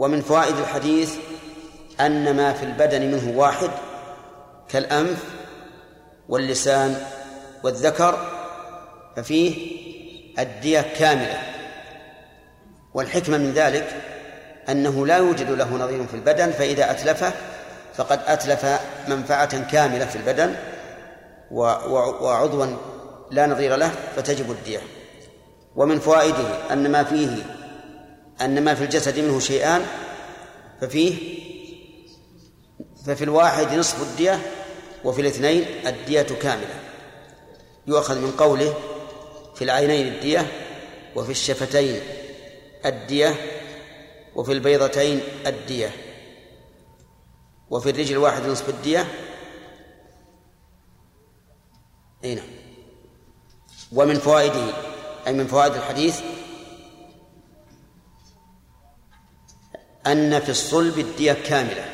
ومن فوائد الحديث أن ما في البدن منه واحد كالأنف واللسان والذكر ففيه الدية كاملة. والحكمة من ذلك أنه لا يوجد له نظير في البدن فإذا أتلفه فقد أتلف منفعة كاملة في البدن وعضوا لا نظير له فتجب الدية. ومن فوائده أن ما فيه أن ما في الجسد منه شيئان ففيه ففي الواحد نصف الدية وفي الاثنين الدية كاملة. يؤخذ من قوله في العينين الدية وفي الشفتين الدية وفي البيضتين الدية وفي الرجل الواحد نصف الدية. أي نعم. ومن فوائده أي من فوائد الحديث أن في الصلب الدية كاملة.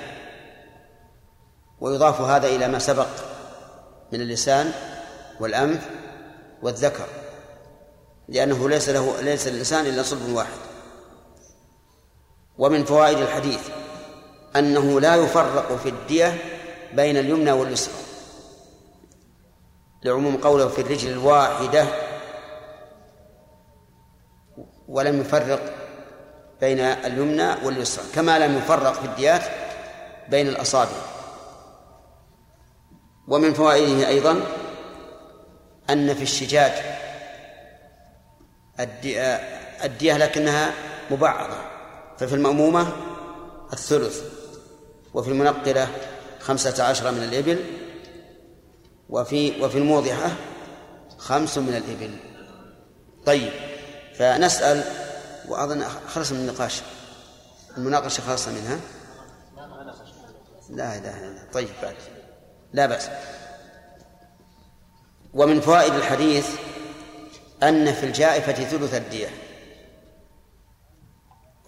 ويضاف هذا إلى ما سبق من اللسان والأنف والذكر لأنه ليس له ليس للإنسان إلا صلب واحد. ومن فوائد الحديث أنه لا يفرق في الدية بين اليمنى واليسرى لعموم قوله في الرجل الواحدة ولم يفرق بين اليمنى واليسرى كما لم يفرق في الديات بين الأصابع. ومن فوائده أيضا أن في الشجاج الدية, لكنها مبعضة ففي المأمومة الثلث وفي المنقلة خمسة عشر من الإبل وفي وفي الموضحة خمس من الإبل. طيب فنسأل وأظن خلص من النقاش. المناقشة خلصنا منها؟ لا إله إلا الله طيب بعد. لا بأس. ومن فوائد الحديث أن في الجائفة ثلث الدية.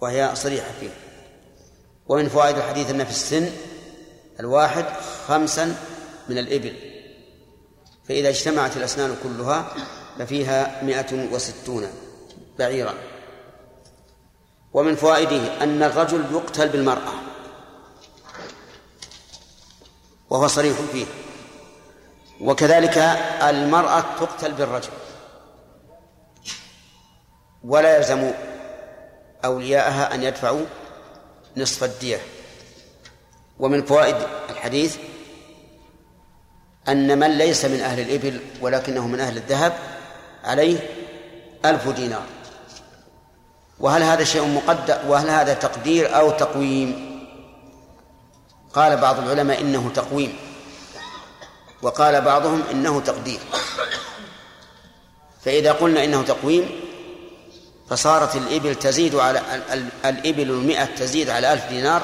وهي صريحة فيه. ومن فوائد الحديث أن في السن الواحد خمسا من الإبل. فإذا اجتمعت الأسنان كلها ففيها مئة وستون بعيرا. ومن فوائده أن الرجل يقتل بالمرأة. وهو صريح فيه. وكذلك المرأة تقتل بالرجل. ولا يلزم أولياءها أن يدفعوا نصف الدية. ومن فوائد الحديث أن من ليس من أهل الإبل ولكنه من أهل الذهب عليه ألف دينار. وهل هذا شيء مقدر وهل هذا تقدير أو تقويم؟ قال بعض العلماء إنه تقويم. وقال بعضهم إنه تقدير. فإذا قلنا إنه تقويم فصارت الإبل تزيد على الإبل المئة تزيد على ألف دينار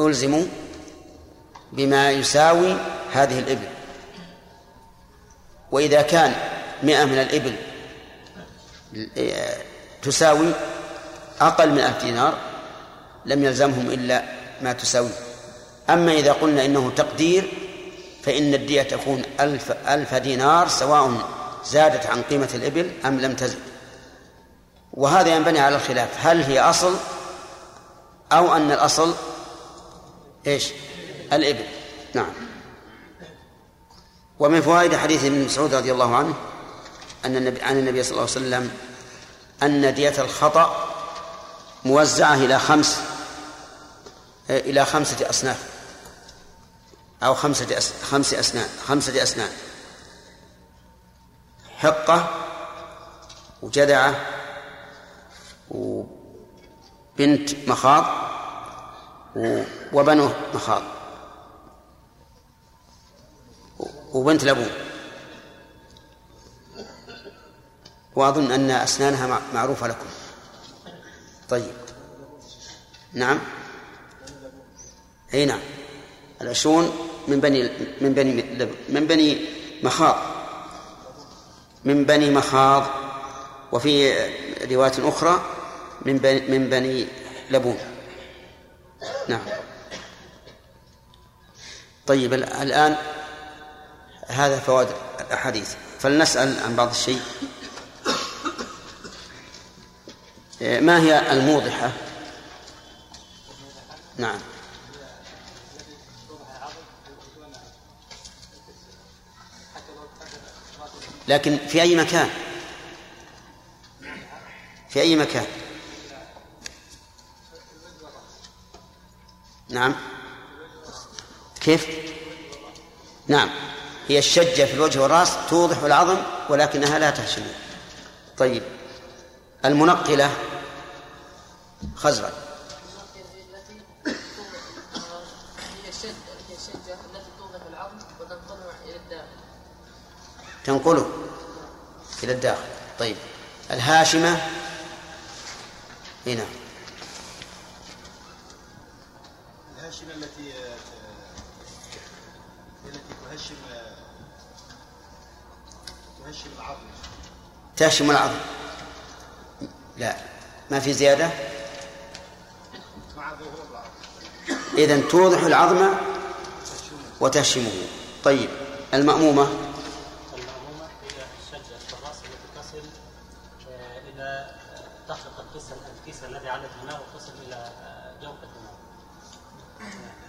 ألزموا بما يساوي هذه الإبل. وإذا كان مئة من الإبل تساوي أقل من ألف دينار لم يلزمهم إلا ما تساوي. أما إذا قلنا إنه تقدير فإن الدية تكون ألف, ألف دينار سواء زادت عن قيمة الإبل أم لم تزد. وهذا ينبني على الخلاف. هل هي أصل أو أن الأصل إيش؟ الإبل. نعم. ومن فوائد حديث ابن مسعود رضي الله عنه أن النبي عن النبي صلى الله عليه وسلم أن دية الخطأ موزعة إلى خمس إلى خمسة أصناف أو خمسة. خمس أسنان خمسة أسنان حقة وجدعة وبنت مخاض وبنو مخاض وبنت لبون وأظن أن أسنانها معروفة لكم. طيب. نعم. أي نعم. العشرون من بني من بني من بني مخاض. من بني مخاض. وفي رواية أخرى من بني من بني لبون. نعم. طيب الآن هذا فوائد الأحاديث. فلنسأل عن بعض الشيء. ما هي الموضحة؟ نعم. لكن في أي مكان؟ في أي مكان؟ نعم. كيف؟ نعم. هي الشجة في الوجه والرأس توضح العظم ولكنها لا تهشم طيب. المنقلة خزرا تنقله إلى الداخل. طيب. الهاشمة هنا. الهاشمة التي التي تهشم تهشم العظم. تهشم العظم. لا. ما في زيادة؟ إذا توضح العظم وتهشمه. طيب المأمومة؟ المأمومة هي الشجة في الرأس التي تصل إلى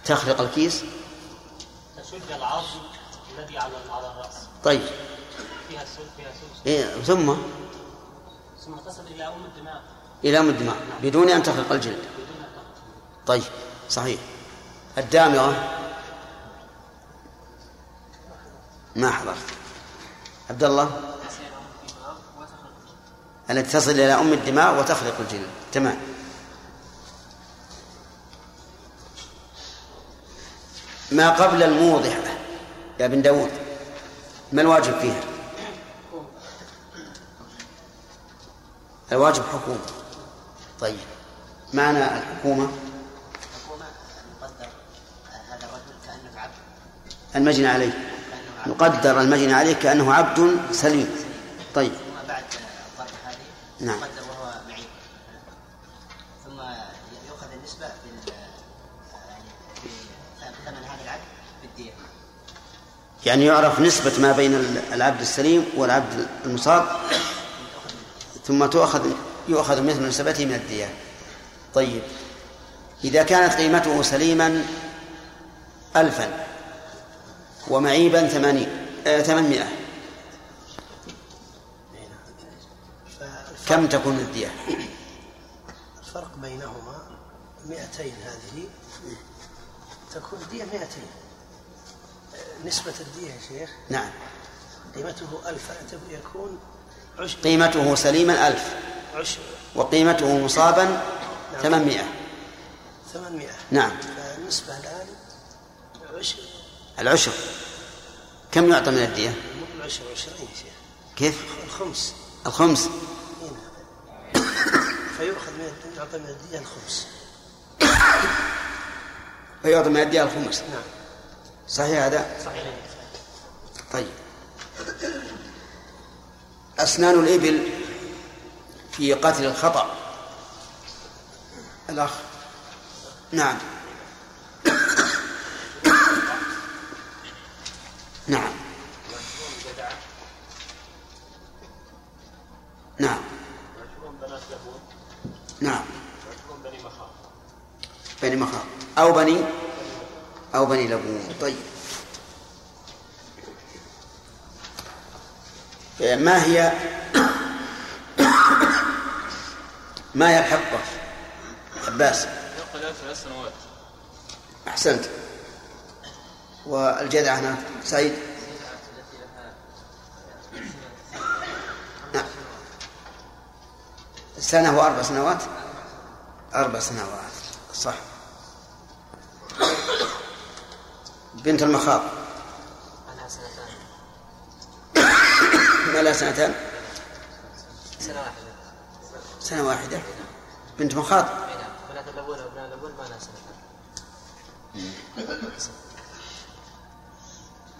تخلق الكيس؟ تشج العظم الذي على على الرأس. طيب. فيها سل فيها سل. إيه ثم؟ ثم تصل إلى أم الدماغ. إلى أم الدماغ بدون أن تخلق الجلد. طيب صحيح. الدامغة. ما حضرت؟ عبد الله؟ التي تصل إلى أم الدماغ وتخلق الجلد. تمام. ما قبل الموضحة يا بن داود ما الواجب فيها؟ الواجب حكومة. طيب معنى الحكومة؟ حكومة نقدر هذا الرجل كأنه عبد المجني عليه. نقدر المجني عليه كأنه عبد سليم. طيب. بعد الضرب هذه نعم. وهو معيب ثم يؤخذ النسبة بال ثمن هذا العبد بالدية يعني يعرف نسبة ما بين العبد السليم والعبد المصاب. ثم تؤخذ يؤخذ مثل نسبته من الدية طيب. إذا كانت قيمته سليما ألفا. ومعيبا ثمانين آه ثمانمائة. كم تكون الدية الفرق بينهما 200 هذه. تكون الدية 200 نسبة الدية يا شيخ. نعم. قيمته ألف يكون قيمته سليما ألف وقيمته مصابا ثمانمائة. 800 نعم. فالنسبة الآن عشر العشر. كم يعطى من الدية؟ العشر عشرين كيف؟ الخمس. الخمس. هنا فيؤخذ من يعطى من الدية الخمس. ويعطى من الدية الخمس. نعم. صحيح هذا؟ صحيح. طيب. أسنان الإبل في قتل الخطأ. الأخ. نعم. نعم. نعم. نعم. بني مخاض. أو بني أو بني لبون. طيب. ما هي ما هي الحقة؟ عباس. يقل ثلاث سنوات أحسنت. والجذع هنا سعيد. نعم. سنة وأربع سنوات؟ أربع سنوات. صح. بنت المخاض. لها سنتان سنة واحدة. سنة واحدة. بنت مخاض نعم بنات الأول وابناء الأول ما لها سنتان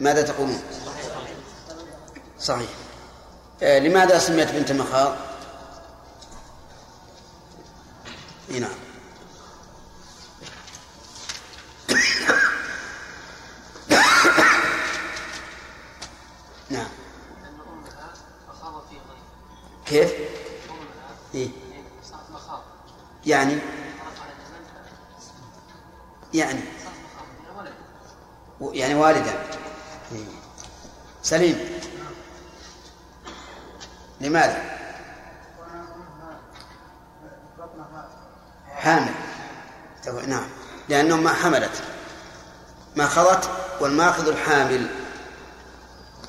ماذا تقولون؟ صحيح. آه لماذا سميت بنت نعم نعم. سليم. لماذا؟ حامل. نعم. لأنه ما حملت. ما خضت والماخذ الحامل.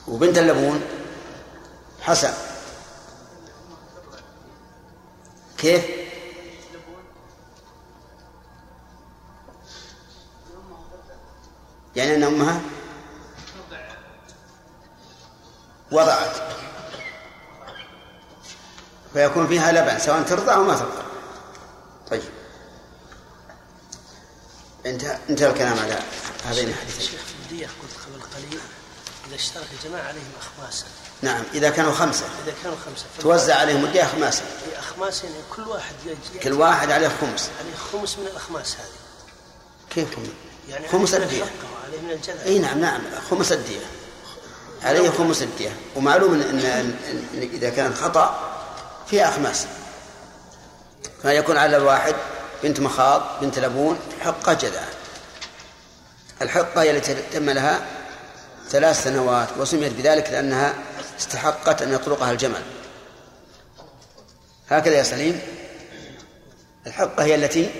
وبنت اللبون حسن. كيف؟ يعني أن أمها فيكون فيها لبن سواء ترضع أو ما ترضع طيب. انتهى انتهى الكلام على هذين الحديثين. الدية قلت قبل قليل إذا اشترك الجماعة عليهم أخماسا. نعم إذا كانوا خمسة. إذا كانوا خمسة توزع عليهم الدية خماسا أخماس يعني كل واحد يجي كل واحد عليه خمس. عليه خمس من الأخماس هذه. كيف خمس؟ يعني خمس عليه من الدية. وعليه من الجذع إي نعم نعم خمس الدية. عليه خمس الدية. ومعلوم ان, إن, إن, إن إذا كان خطأ فيها اخماس فيكون على الواحد بنت مخاض بنت لبون حقة جذعة الحقة هي التي تم لها ثلاث سنوات وسميت بذلك لأنها استحقت أن يطلقها الجمل. هكذا يا سليم. الحقة هي التي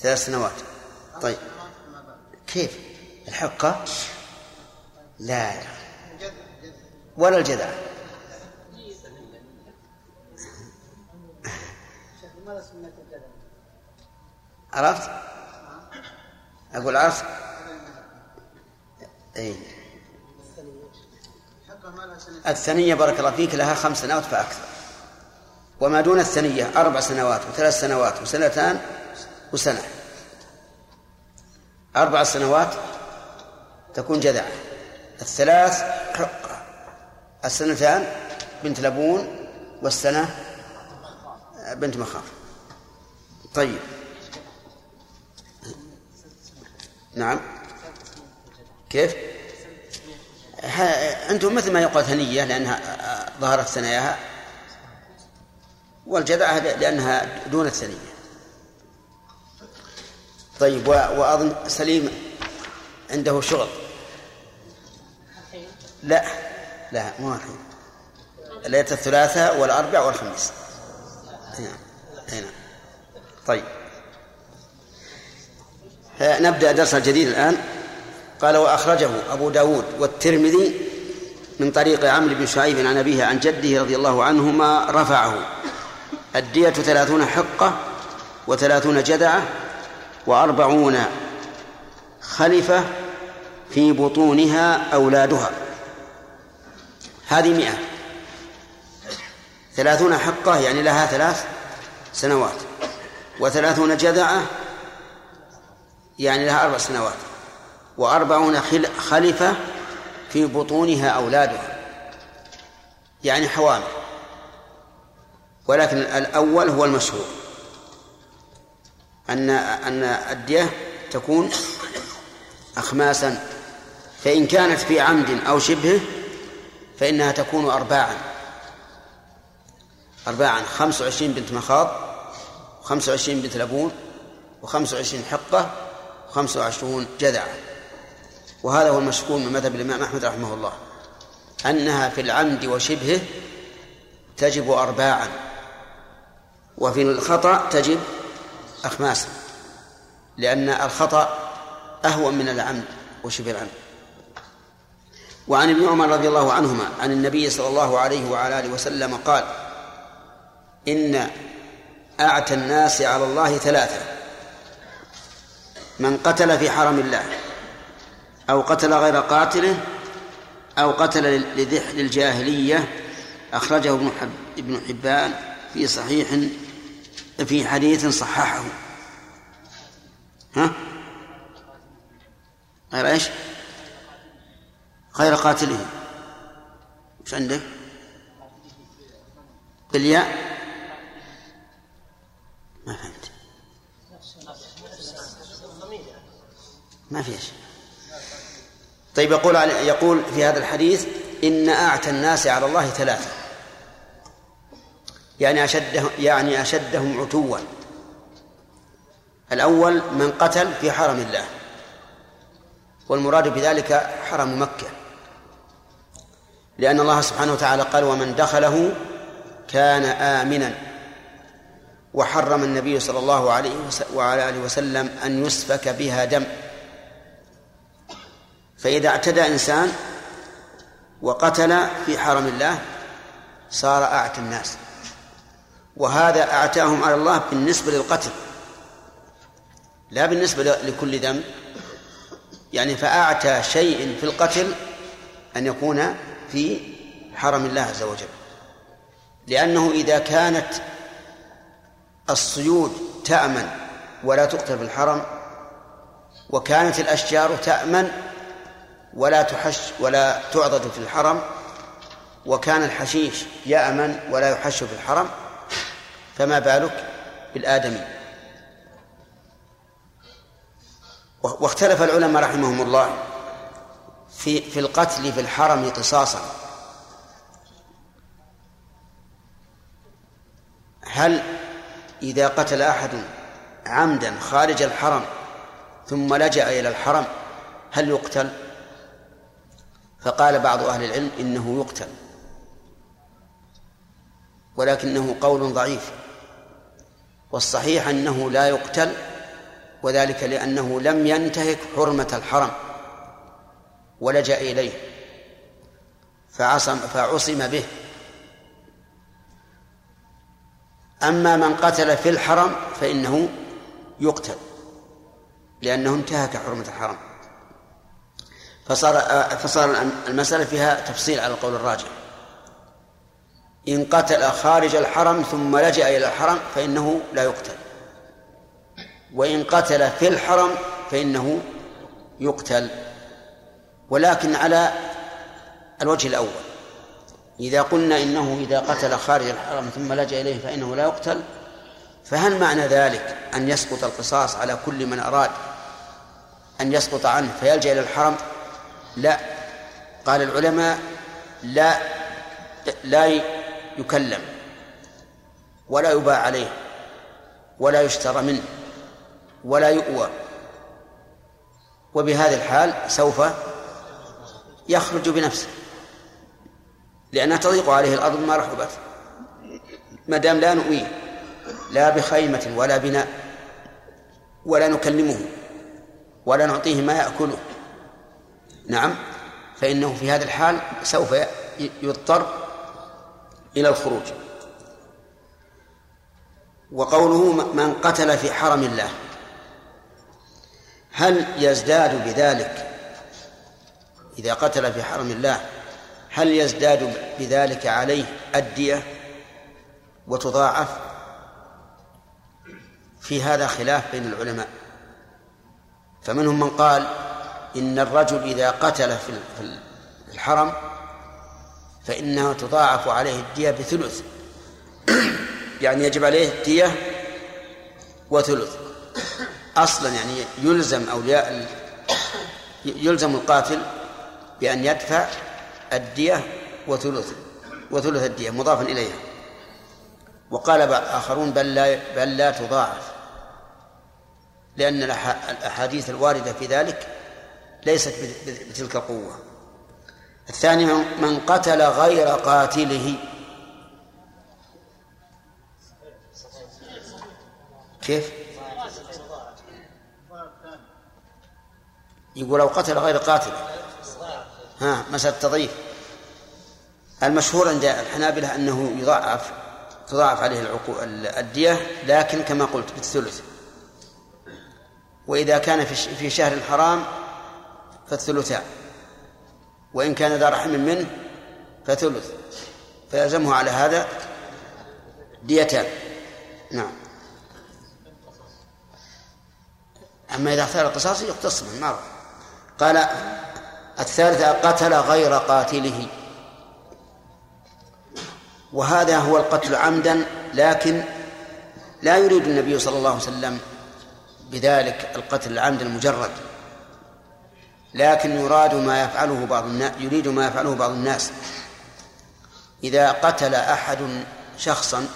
ثلاث سنوات. طيب. كيف؟ الحقة؟ لا ولا الجذع عرفت؟ أقول عرفت. أي الثنية بارك الله فيك لها خمس سنوات فأكثر. وما دون الثنية أربع سنوات وثلاث سنوات وسنتان وسنة. أربع سنوات تكون جذعة الثلاث السنتان بنت لبون والسنة بنت مخاض طيب. نعم. كيف؟ أنتم مثل ما يقال ثنية لأنها ظهرت ثناياها. والجذعة لأنها دون الثنية. طيب وأظن سليم عنده شغل. لا. لا مو الحين ليلة الثلاثاء والأربع والخميس. نعم نعم. طيب. نبدأ درس الجديد الآن. قال وأخرجه أبو داود والترمذي من طريق عمرو بن شعيب عن أبيه عن جده رضي الله عنهما رفعه. الدية ثلاثون حقة وثلاثون جدعة وأربعون خلفة في بطونها أولادها. هذه مئة. ثلاثون حقة يعني لها ثلاث سنوات. وثلاثون جدعة يعني لها أربع سنوات. وأربعون خل- خلفة في بطونها أولادها. يعني حوامل. ولكن الأول هو المشهور. أن أن الدية تكون أخماسا. فإن كانت في عمد أو شبهه فإنها تكون أرباعا. أرباعا. خمس وعشرين بنت مخاض وخمس وعشرين بنت لبون وخمس وعشرين حقة وخمس وعشرون جذعة. وهذا هو المشهور من مذهب الإمام أحمد رحمه الله. أنها في العمد وشبهه تجب أرباعا وفي الخطأ تجب أخماسا لأن الخطأ أهون من العمد وشبه العمد. وعن ابن عمر رضي الله عنهما عن النبي صلى الله عليه وعلى آله وسلم قال إن أعتى الناس على الله ثلاثة من قتل في حرم الله أو قتل غير قاتله أو قتل ابن حب ابن حبان في صحيح في حديث صححه ها غير إيش؟ غير قاتله. وش عندك؟ بالياء؟ ما فهمت. ما في شيء. طيب يقول يقول في هذا الحديث إن أعتى الناس على الله ثلاثة. يعني أشدهم يعني أشدهم عتوا. الأول من قتل في حرم الله. والمراد بذلك حرم مكة. لأن الله سبحانه وتعالى قال ومن دخله كان آمنا وحرم النبي صلى الله عليه وعلى آله وسلم أن يسفك بها دم. فإذا اعتدى إنسان وقتل في حرم الله صار أعتى الناس. وهذا أعتاهم على الله بالنسبة للقتل لا بالنسبة لكل ذنب يعني فأعتى شيء في القتل أن يكون في حرم الله عز وجل. لأنه إذا كانت الصيود تأمن ولا تقتل في الحرم وكانت الأشجار تأمن ولا تحش ولا تعضد في الحرم وكان الحشيش يأمن ولا يحش في الحرم فما بالك بالآدمي؟ واختلف العلماء رحمهم الله في في القتل في الحرم قصاصا. هل إذا قتل أحد عمدا خارج الحرم ثم لجأ إلى الحرم هل يقتل؟ فقال بعض أهل العلم إنه يقتل ولكنه قول ضعيف. والصحيح أنه لا يقتل وذلك لأنه لم ينتهك حرمة الحرم. ولجأ إليه فعصم فعصم به. أما من قتل في الحرم فإنه يقتل لأنه انتهك حرمة الحرم. فصار فصار المسألة فيها تفصيل على القول الراجح. إن قتل خارج الحرم ثم لجأ إلى الحرم فإنه لا يقتل. وإن قتل في الحرم فإنه يقتل. ولكن على الوجه الأول. إذا قلنا إنه إذا قتل خارج الحرم ثم لجأ إليه فإنه لا يقتل فهل معنى ذلك أن يسقط القصاص على كل من أراد أن يسقط عنه فيلجأ إلى الحرم؟ لا. قال العلماء لا لا يكلم ولا يباع عليه ولا يشترى منه ولا يؤوى. وبهذه الحال سوف يخرج بنفسه. لأنها تضيق عليه الأرض ما رحبت. ما دام لا نؤويه لا بخيمة ولا بناء ولا نكلمه ولا نعطيه ما يأكله. نعم فإنه في هذا الحال سوف يضطر إلى الخروج. وقوله من قتل في حرم الله هل يزداد بذلك إذا قتل في حرم الله هل يزداد بذلك عليه الدية وتضاعف؟ في هذا خلاف بين العلماء. فمنهم من قال إن الرجل إذا قتل في الحرم فإنها تضاعف عليه الدية بثلث. يعني يجب عليه الدية وثلث. أصلا يعني يلزم أولياء يلزم القاتل بأن يدفع الدية وثلث وثلث الدية مضافا إليها. وقال آخرون بل لا بل لا تضاعف لأن الأحاديث الواردة في ذلك ليست بتلك القوة. الثاني من قتل غير قاتله. كيف؟ يقول لو قتل غير قاتل ها مسألة تضعيف المشهور عند الحنابلة أنه يضاعف تضاعف عليه الدية لكن كما قلت بالثلث. وإذا كان في شهر الحرام فالثلثان وإن كان ذا رحم منه فثلث. فيلزمه على هذا ديتان. نعم. أما إذا اختار القصاص يقتص من قال الثالثة قتل غير قاتله. وهذا هو القتل عمدا لكن لا يريد النبي صلى الله عليه وسلم بذلك القتل العمد المجرد. لكن يراد ما يفعله بعض الناس يريد ما يفعله بعض الناس. إذا قتل أحد شخصا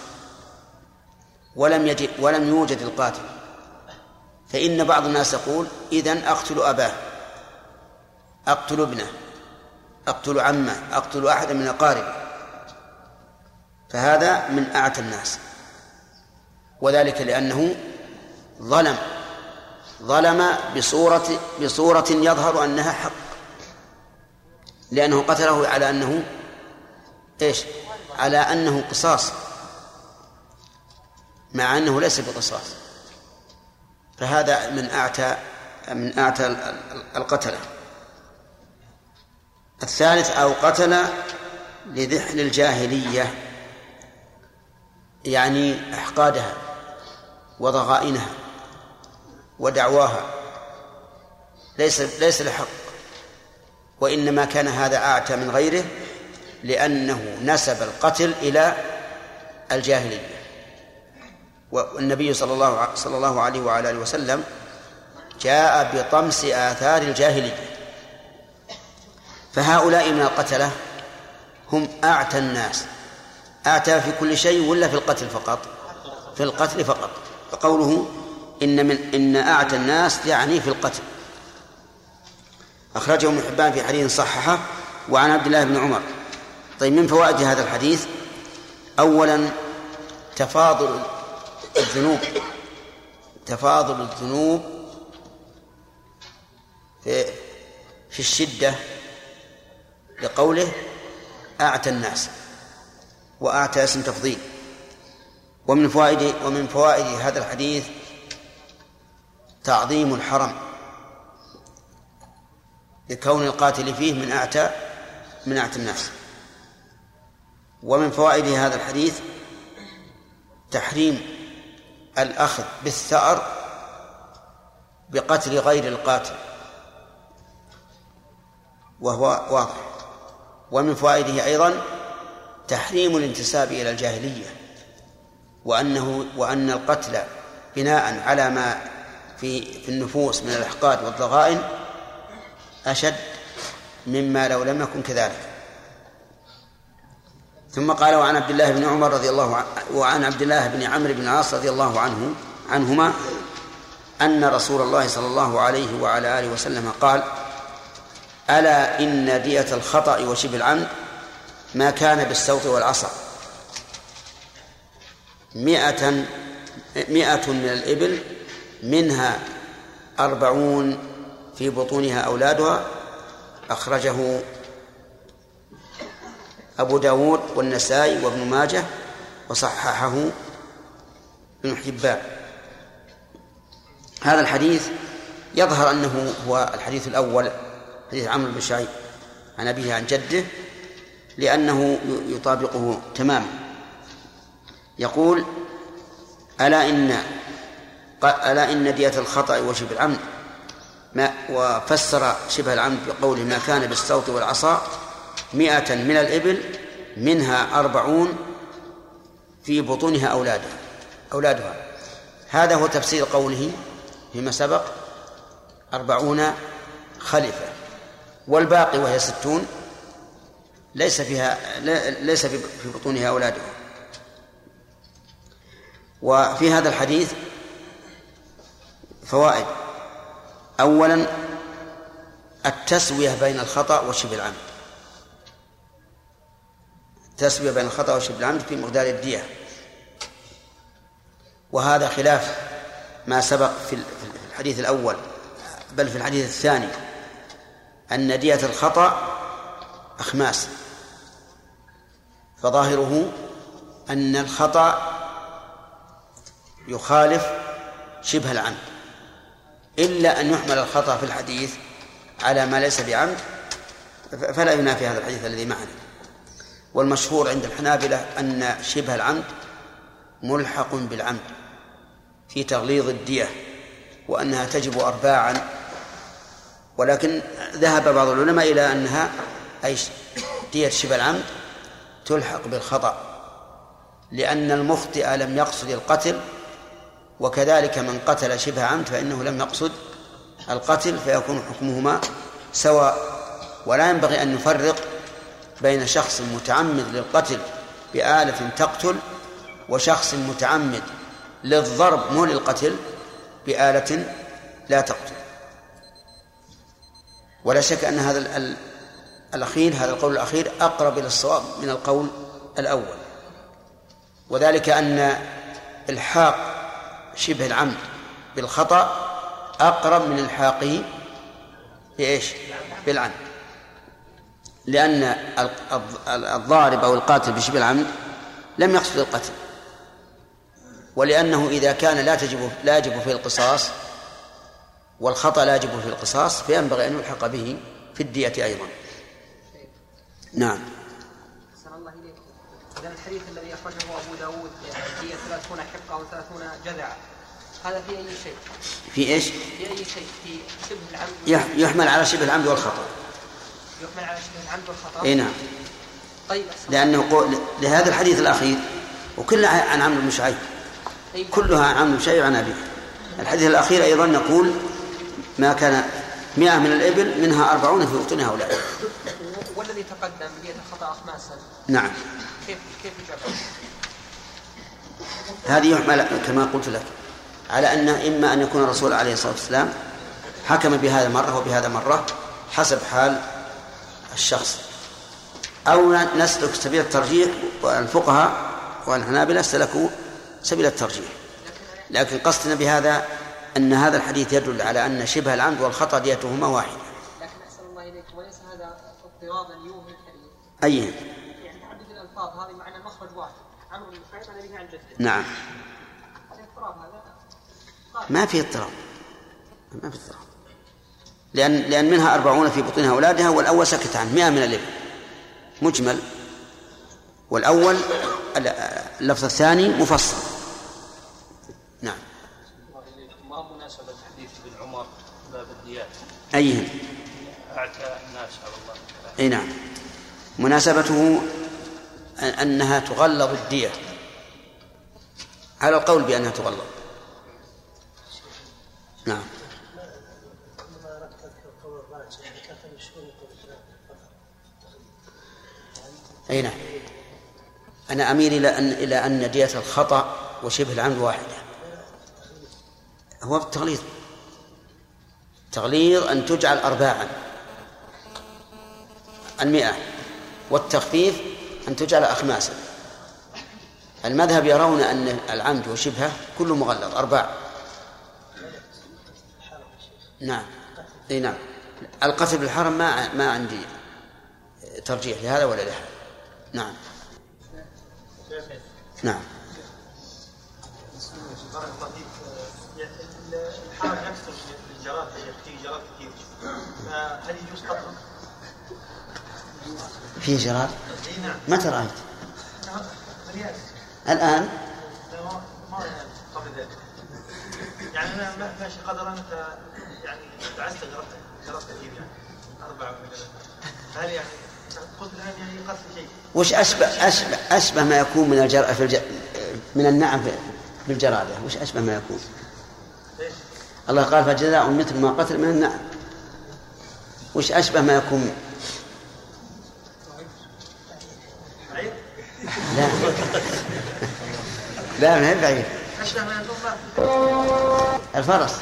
ولم يجد ولم يوجد القاتل فإن بعض الناس يقول إذن أقتل أباه. أقتل ابنه أقتل عمه أقتل أحدا من أقاربه. فهذا من أعتى الناس. وذلك لأنه ظلم ظلم بصورة بصورة يظهر أنها حق. لأنه قتله على أنه إيش؟ على أنه قصاص. مع أنه ليس بقصاص. فهذا من أعتى من أعتى القتلة. الثالث أو قتل لذحل الجاهلية يعني أحقادها وضغائنها ودعواها. ليس ليس لحق وإنما كان هذا أعتى من غيره لأنه نسب القتل إلى الجاهلية. والنبي صلى الله صلى الله عليه وعلى آله وسلم جاء بطمس آثار الجاهلية. فهؤلاء من القتلة هم أعتى الناس. أعتى في كل شيء ولا في القتل فقط؟ في القتل فقط. فقوله إن من إن أعتى الناس يعني في القتل. أخرجه ابن حبان في حديث صححه وعن عبد الله بن عمر. طيب من فوائد هذا الحديث؟ أولا تفاضل الذنوب. تفاضل الذنوب في في الشدة لقوله أعتى الناس وأعتى اسم تفضيل. ومن فوائد ومن فوائد هذا الحديث تعظيم الحرم لكون القاتل فيه من أعتى من أعتى الناس. ومن فوائد هذا الحديث تحريم الأخذ بالثأر بقتل غير القاتل وهو واضح. ومن فوائده أيضا تحريم الانتساب إلى الجاهلية وأنه وأن القتل بناء على ما في في النفوس من الإحقاد والضغائن أشد مما لو لم يكن كذلك. ثم قال وعن عبد الله بن عمر رضي الله عنه وعن عبد الله بن عمرو بن العاص رضي الله عنه عنهما أن رسول الله صلى الله عليه وعلى آله وسلم قال ألا إن دية الخطأ وشبه العمد ما كان بالسوط والعصا. مئة مئة من الإبل منها أربعون في بطونها أولادها أخرجه أبو داود والنسائي وابن ماجه وصححه ابن حبان. هذا الحديث يظهر أنه هو الحديث الأول حديث عمرو بن شعيب عن أبيه عن جده لأنه يطابقه تماما. يقول ألا إن ألا إن دية الخطأ وشبه العمد. ما وفسر شبه العمد بقوله ما كان بالصوت والعصا مئة من الإبل منها أربعون في بطونها أولادها أولادها. هذا هو تفسير قوله فيما سبق أربعون خلفة. والباقي وهي ستون ليس فيها ليس في بطونها أولادها وفي هذا الحديث فوائد. أولا التسوية بين الخطأ وشبه العمد. التسوية بين الخطأ وشبه العمد في مقدار الدية. وهذا خلاف ما سبق في الحديث الأول بل في الحديث الثاني. أن دية الخطأ أخماس فظاهره أن الخطأ يخالف شبه العمد إلا أن يحمل الخطأ في الحديث على ما ليس بعمد فلا ينافي هذا الحديث الذي معنا. والمشهور عند الحنابلة أن شبه العمد ملحق بالعمد في تغليظ الدية وأنها تجب أرباعا ولكن ذهب بعض العلماء إلى أنها أي دية شبه العمد تلحق بالخطأ لأن المخطئ لم يقصد القتل وكذلك من قتل شبه عمد فإنه لم يقصد القتل فيكون حكمهما سواء. ولا ينبغي أن نفرق بين شخص متعمد للقتل بآلة تقتل وشخص متعمد للضرب مو للقتل بآلة لا تقتل. ولا شك أن هذا ال- ال- الأخير هذا القول الأخير أقرب إلى الصواب من القول الأول. وذلك أن إلحاق شبه العمد بالخطأ أقرب من الحاقه بإيش؟ بالعمد. لأن ال- الض- الضارب أو القاتل بشبه العمد لم يقصد القتل. ولأنه إذا كان لا تجب لا يجب فيه القصاص والخطأ لا يجب فيه القصاص فينبغي أن يلحق به في الدية أيضا. نعم. الله إليك. الحديث الذي أخرجه أبو داود هي ثلاثون حقة أو ثلاثون جذعا هذا في أي شيء؟ في إيش؟ في أي شيء؟ في شبه العمد؟ يح- يحمل على شبه العمد والخطأ. يحمل على شبه العمد والخطأ؟ أي نعم. طيب. لأنه قول لهذا الحديث الأخير وكلها عن عمرو بن شعيب. طيب. كلها عن عمرو بن شعيب عن أبيه. الحديث الأخير أيضا يقول ما كان مئة من الإبل منها أربعون في بطون هؤلاء. والذي تقدم بيد الخطأ أخماسا. نعم. كيف كيف يجاب؟ هذه يحمل كما قلت لك. على أنه إما أن يكون الرسول عليه الصلاة والسلام حكم بهذا مرة وبهذا مرة حسب حال الشخص. أو نسلك سبيل الترجيح والفقهاء والحنابلة سلكوا سبيل الترجيح. لكن قصدنا بهذا أن هذا الحديث يدل على أن شبه العمد والخطأ ديتهما واحدة لكن أحسن الله إليك وليس هذا اضطرابا يوهم الحديث. أي. يعني تعدد الألفاظ هذه معنى المخرج واحد. عمرو بن شعيب عن أبيه عن جده نعم هذا اضطراب هذا؟ ما في اضطراب. ما في اضطراب. لأن لأن منها أربعون في بطونها أولادها والأول سكت عنه مئة من الإبل. مجمل. والأول اللفظ الثاني مفصل نعم ما مناسبة حديث ابن عمر باب الديات أيهم أعتى الناس على الله أي نعم. مناسبته أن- أنها تغلظ الدية. على القول بأنها تغلظ. نعم. أي نعم. أنا أميل إلى أن إلى أن دية الخطأ وشبه العمد واحدة. هو التغليظ تغليظ أن تجعل أرباعا. المئة. والتخفيف أن تجعل أخماسا. المذهب يرون أن العمد وشبهه كله مغلظ أرباع. نعم. إي نعم. القتل بالحرم ما ما عندي ترجيح لهذا ولا لهذا. نعم. نعم. الحرم يكثر الجراد يا شيخ تيجي جراد كثير فهل يجوز قتله؟ فيه جراد نعم. متى رأيت؟ الآن؟ ما ما قبل ذلك. يعني أنا ما- ماشي قدر انت يعني دعست جراد جراد كثير يعني مثلا هل يعني يعني قتل شيء؟ وش أشبه أشبه أشبه ما يكون من الجر في الج... من النعم في- بالجرادة وش أشبه ما يكون؟ الله قال فجزاء مثل ما قتل من النعم. وش أشبه ما يكون. لا. لا ما هي بعيد. ما يكون الفرس؟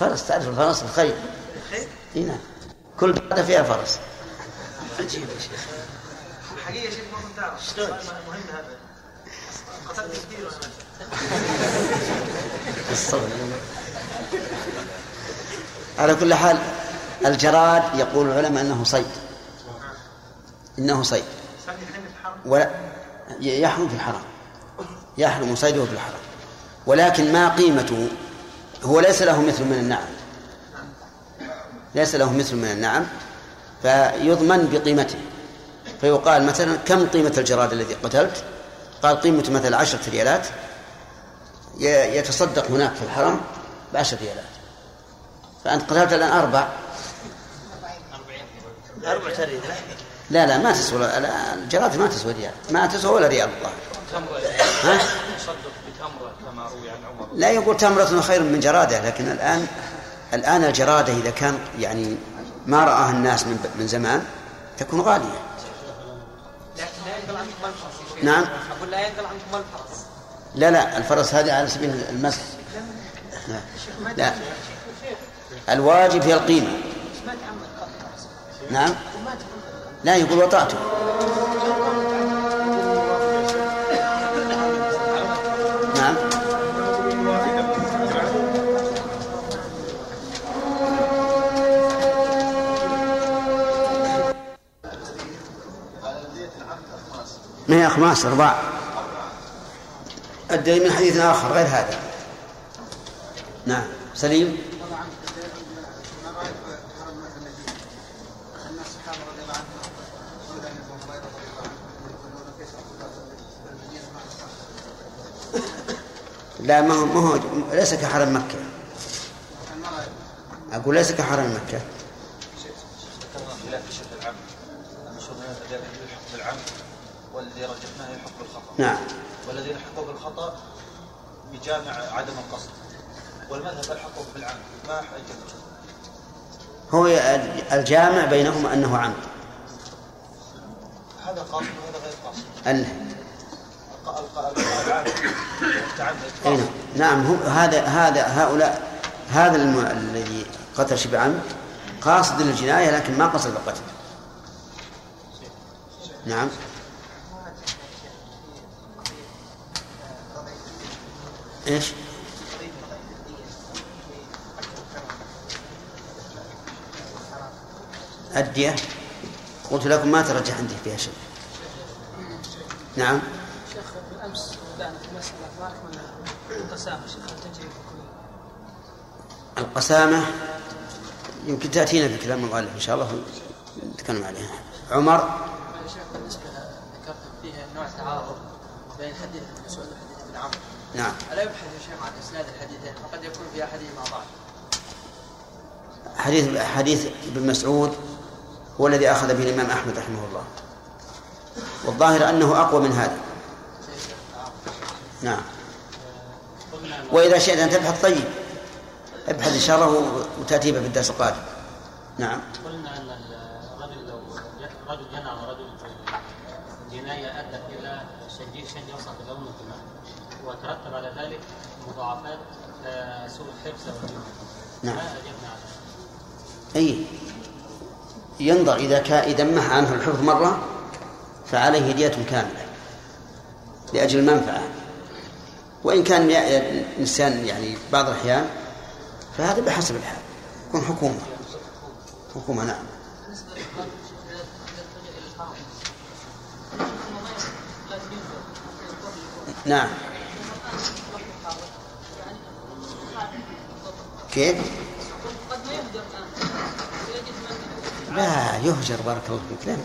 فرس تعرف الفرس الخيل؟ إي نعم. كل بلدة فيها فرس. عجيب. يا شيخ حقيقه شيء ما كنت مهم هذا قتلت كثير على كل حال الجراد يقول العلماء أنه صيد. إنه صيد. ولا يحرم في الحرم يحرم صيده في الحرم ولكن ما قيمته؟ هو ليس له مثل من النعم. ليس له مثل من النعم فيضمن بقيمته. فيقال مثلا كم قيمة الجراد الذي قتلت؟ قال قيمته مثلا عشرة ريالات. يتصدق هناك في الحرم بعشرة ريالات. فأنت قتلت الآن أربع. تريد. لا لا ما تسوى. الجراد ما تسوى ريال ما تسوى ولا ريال والله ها؟ لا يقول تمرة خير من جرادة لكن الآن الآن الجرادة إذا كان يعني ما رآها الناس من من زمان تكون غالية. نعم. أقول لا ينقل عنكم الفرس لا لا الفرس هذه على سبيل المسح. لا, لا. الواجب هي القيمة. نعم. لا يقول وطأته. نعم. ما هي أخماس أرباع الدليل من حديث آخر غير هذا. نعم. سليم؟ لا ما هو ما هو ليس كحرم مكة. أقول ليس كحرم مكة. والذي رجحناه يلحق بالخطا نعم. والذي يلحقه بالخطأ بجامع عدم القصد. والمذهب يلحقه بالعام ما حجته هو الجامع بينهما أنه عمد. هذا قاصد وهذا غير قاصد. أنه العام نعم هم هذا هذا هؤلاء هذا. الذي قتل شبه عمد قاصد للجناية لكن ما قصد القتل نعم إيش؟ الدية قلت لكم ما ترجح عندي فيها شيء نعم القسامة يمكن تأتينا في كلام المؤلف إن شاء الله نتكلم عليها. عمر؟ بالنسبة ذكرت فيها نوع تعارض بين الحديث المسعود والحديث ابن عمرو نعم. الا يبحث يا شيخ عن اسناد الحديثين فقد يكون في احدهما ضعف حديث حديث ابن مسعود هو الذي أخذ به الإمام أحمد رحمه الله. والظاهر أنه أقوى من هذا. نعم. وإذا شئت أن تبحث طيب. ابحث إن شاء الله وتأتي به في الدرس القادم. نعم. قلنا أن الرجل لو رجل جنى على رجل الجنايه أدت إلى شيء شيء يوصل بلون الدماء وترتب على ذلك مضاعفات كسوء الحفظ والجنون نعم. أي. ينظر إذا كان إذا محى عنه الحفظ مرة فعليه دية كاملة لأجل المنفعة. وإن كان الإنسان يعني بعض الأحيان فهذا بحسب الحال. يكون حكومة. حكومة نعم. نعم. كيف؟ لا يهجر بارك الله فيك.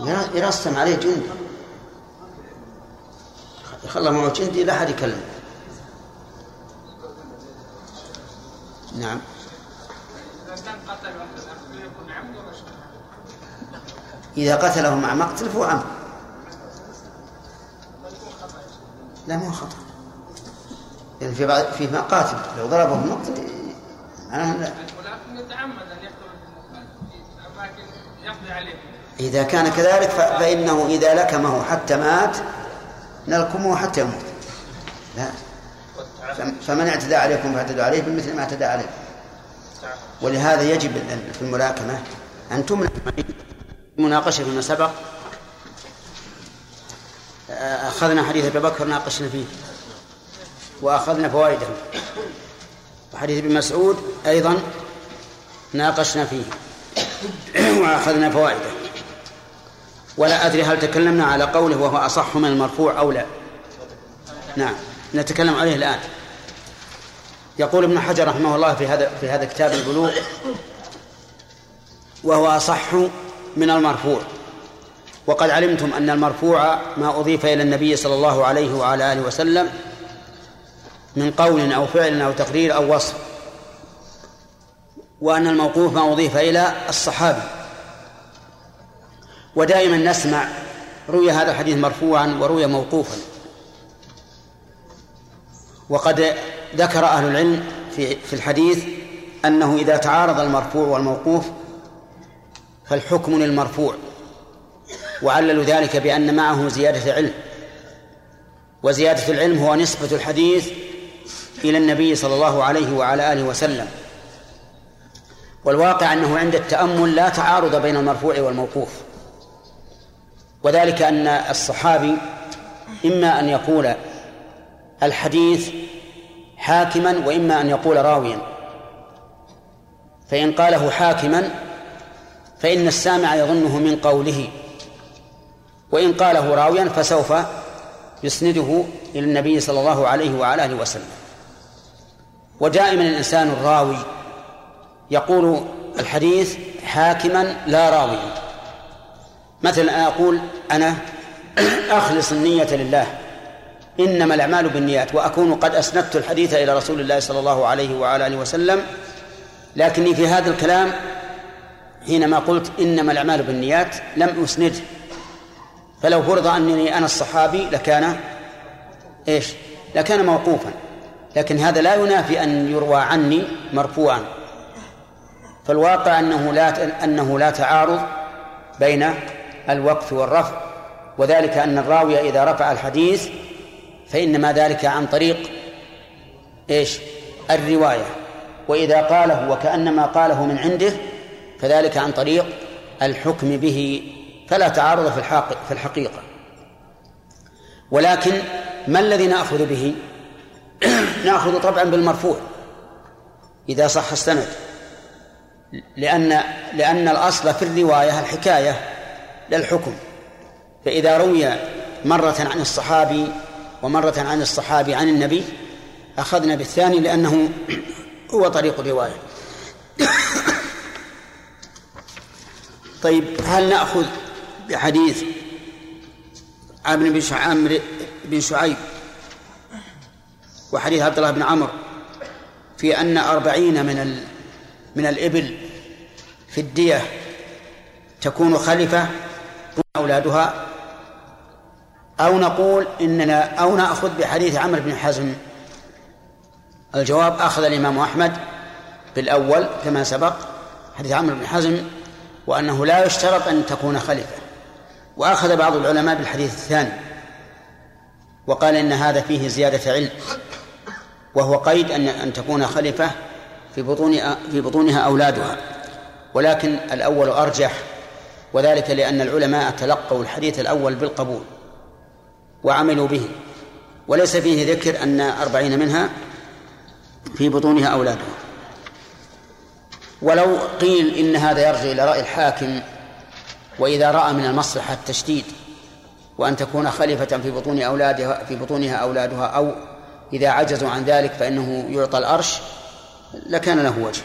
لا يرسم عليه جندي. خلى معه جندي لا أحد يكلمه نعم. إذا قتله مع مقتل فهو عمد لا ما هو خطأ. يعني في بعض في قاتل لو ضربه معناه لا. ولكن يتعمد ان يقتل في اماكن يقضي عليه إذا كان كذلك فإنه إذا لكمه حتى مات نلكمه حتى يموت. لا. فم- فمن اعتدى عليكم فاعتدوا عليه بمثل ما اعتدى عليه. ولهذا يجب في الملاكمة أن تمنع مناقشة فيما سبق. أخذنا حديث أبي بكر ناقشنا فيه. وأخذنا فوائده. وحديث ابن مسعود أيضا ناقشنا فيه. وأخذنا فوائده. ولا أدري هل تكلمنا على قوله وهو أصح من المرفوع أو لا. نعم. نتكلم عليه الآن. يقول ابن حجر رحمه الله في هذا في هذا كتاب البلوغ وهو أصح من المرفوع. وقد علمتم أن المرفوع ما أضيف إلى النبي صلى الله عليه وعلى آله وسلم من قول أو فعل أو تقرير أو وصف وأن الموقوف ما أضيف إلى الصحابي ودائما نسمع روي هذا الحديث مرفوعا وروي موقوفا. وقد ذكر أهل العلم في في الحديث أنه إذا تعارض المرفوع والموقوف فالحكم للمرفوع وعللوا ذلك بأن معه زيادة علم. وزيادة العلم هو نسبة الحديث إلى النبي صلى الله عليه وعلى آله وسلم. والواقع أنه عند التأمل لا تعارض بين المرفوع والموقوف. وذلك أن الصحابي إما أن يقول الحديث حاكما وإما أن يقول راويا. فإن قاله حاكما فإن السامع يظنه من قوله وإن قاله راويا فسوف يسنده إلى النبي صلى الله عليه وعلى آله وسلم. ودائما الإنسان الراوي يقول الحديث حاكما لا راويا. مثلا أنا أقول أنا أخلص النية لله. إنما الأعمال بالنيات وأكون قد أسندت الحديث إلى رسول الله صلى الله عليه وعلى آله وسلم. لكني في هذا الكلام حينما قلت إنما الأعمال بالنيات لم أسنده فلو فرض أنني أنا الصحابي لكان إيش؟ لكان موقوفا. لكن هذا لا ينافي أن يروى عني مرفوعا. فالواقع أنه لا أنه لا تعارض بين الوقف والرفع. وذلك أن الراوي إذا رفع الحديث فإنما ذلك عن طريق إيش؟ الرواية. وإذا قاله وكأنما قاله من عنده فذلك عن طريق الحكم به فلا تعارض في في الحقيقة. ولكن ما الذي نأخذ به؟ نأخذ طبعا بالمرفوع إذا صح السند. لأن لأن الأصل في الرواية الحكاية. للحكم فإذا روي مرة عن الصحابي ومرة عن الصحابي عن النبي أخذنا بالثاني لأنه هو طريق الرواية. طيب هل نأخذ بحديث عمرو بن عمرو بن شعيب وحديث عبد الله بن عمرو في أن أربعين من من الإبل في الدية تكون خلفة؟ أولادها أو نقول إننا أو نأخذ بحديث عمرو بن حزم. الجواب أخذ الإمام أحمد بالأول كما سبق حديث عمرو بن حزم وأنه لا يشترط أن تكون خليفة. وأخذ بعض العلماء بالحديث الثاني وقال إن هذا فيه زيادة علم وهو قيد أن أن تكون خليفة في بطون في بطونها أولادها. ولكن الأول أرجح وذلك لأن العلماء تلقوا الحديث الأول بالقبول وعملوا به وليس فيه ذكر أن أربعين منها في بطونها أولادها. ولو قيل إن هذا يرجع إلى رأي الحاكم وإذا رأى من المصلحة التشديد وأن تكون خليفة في بطون أولادها في بطونها أولادها أو إذا عجزوا عن ذلك فإنه يعطى الأرش لكان له وجه.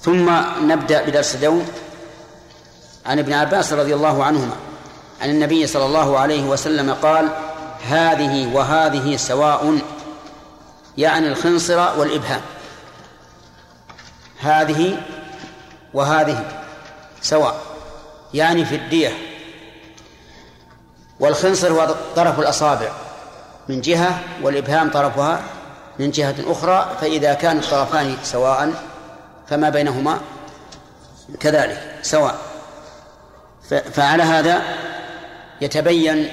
ثم نبدأ بدرس اليوم عن ابن عباس رضي الله عنهما عن النبي صلى الله عليه وسلم قال هذه وهذه سواء يعني الخنصر والإبهام. هذه وهذه سواء يعني في الدية. والخنصر هو طرف الأصابع. من جهة والإبهام طرفها من جهة أخرى فإذا كان الطرفان سواء فما بينهما كذلك سواء. فعلى هذا يتبين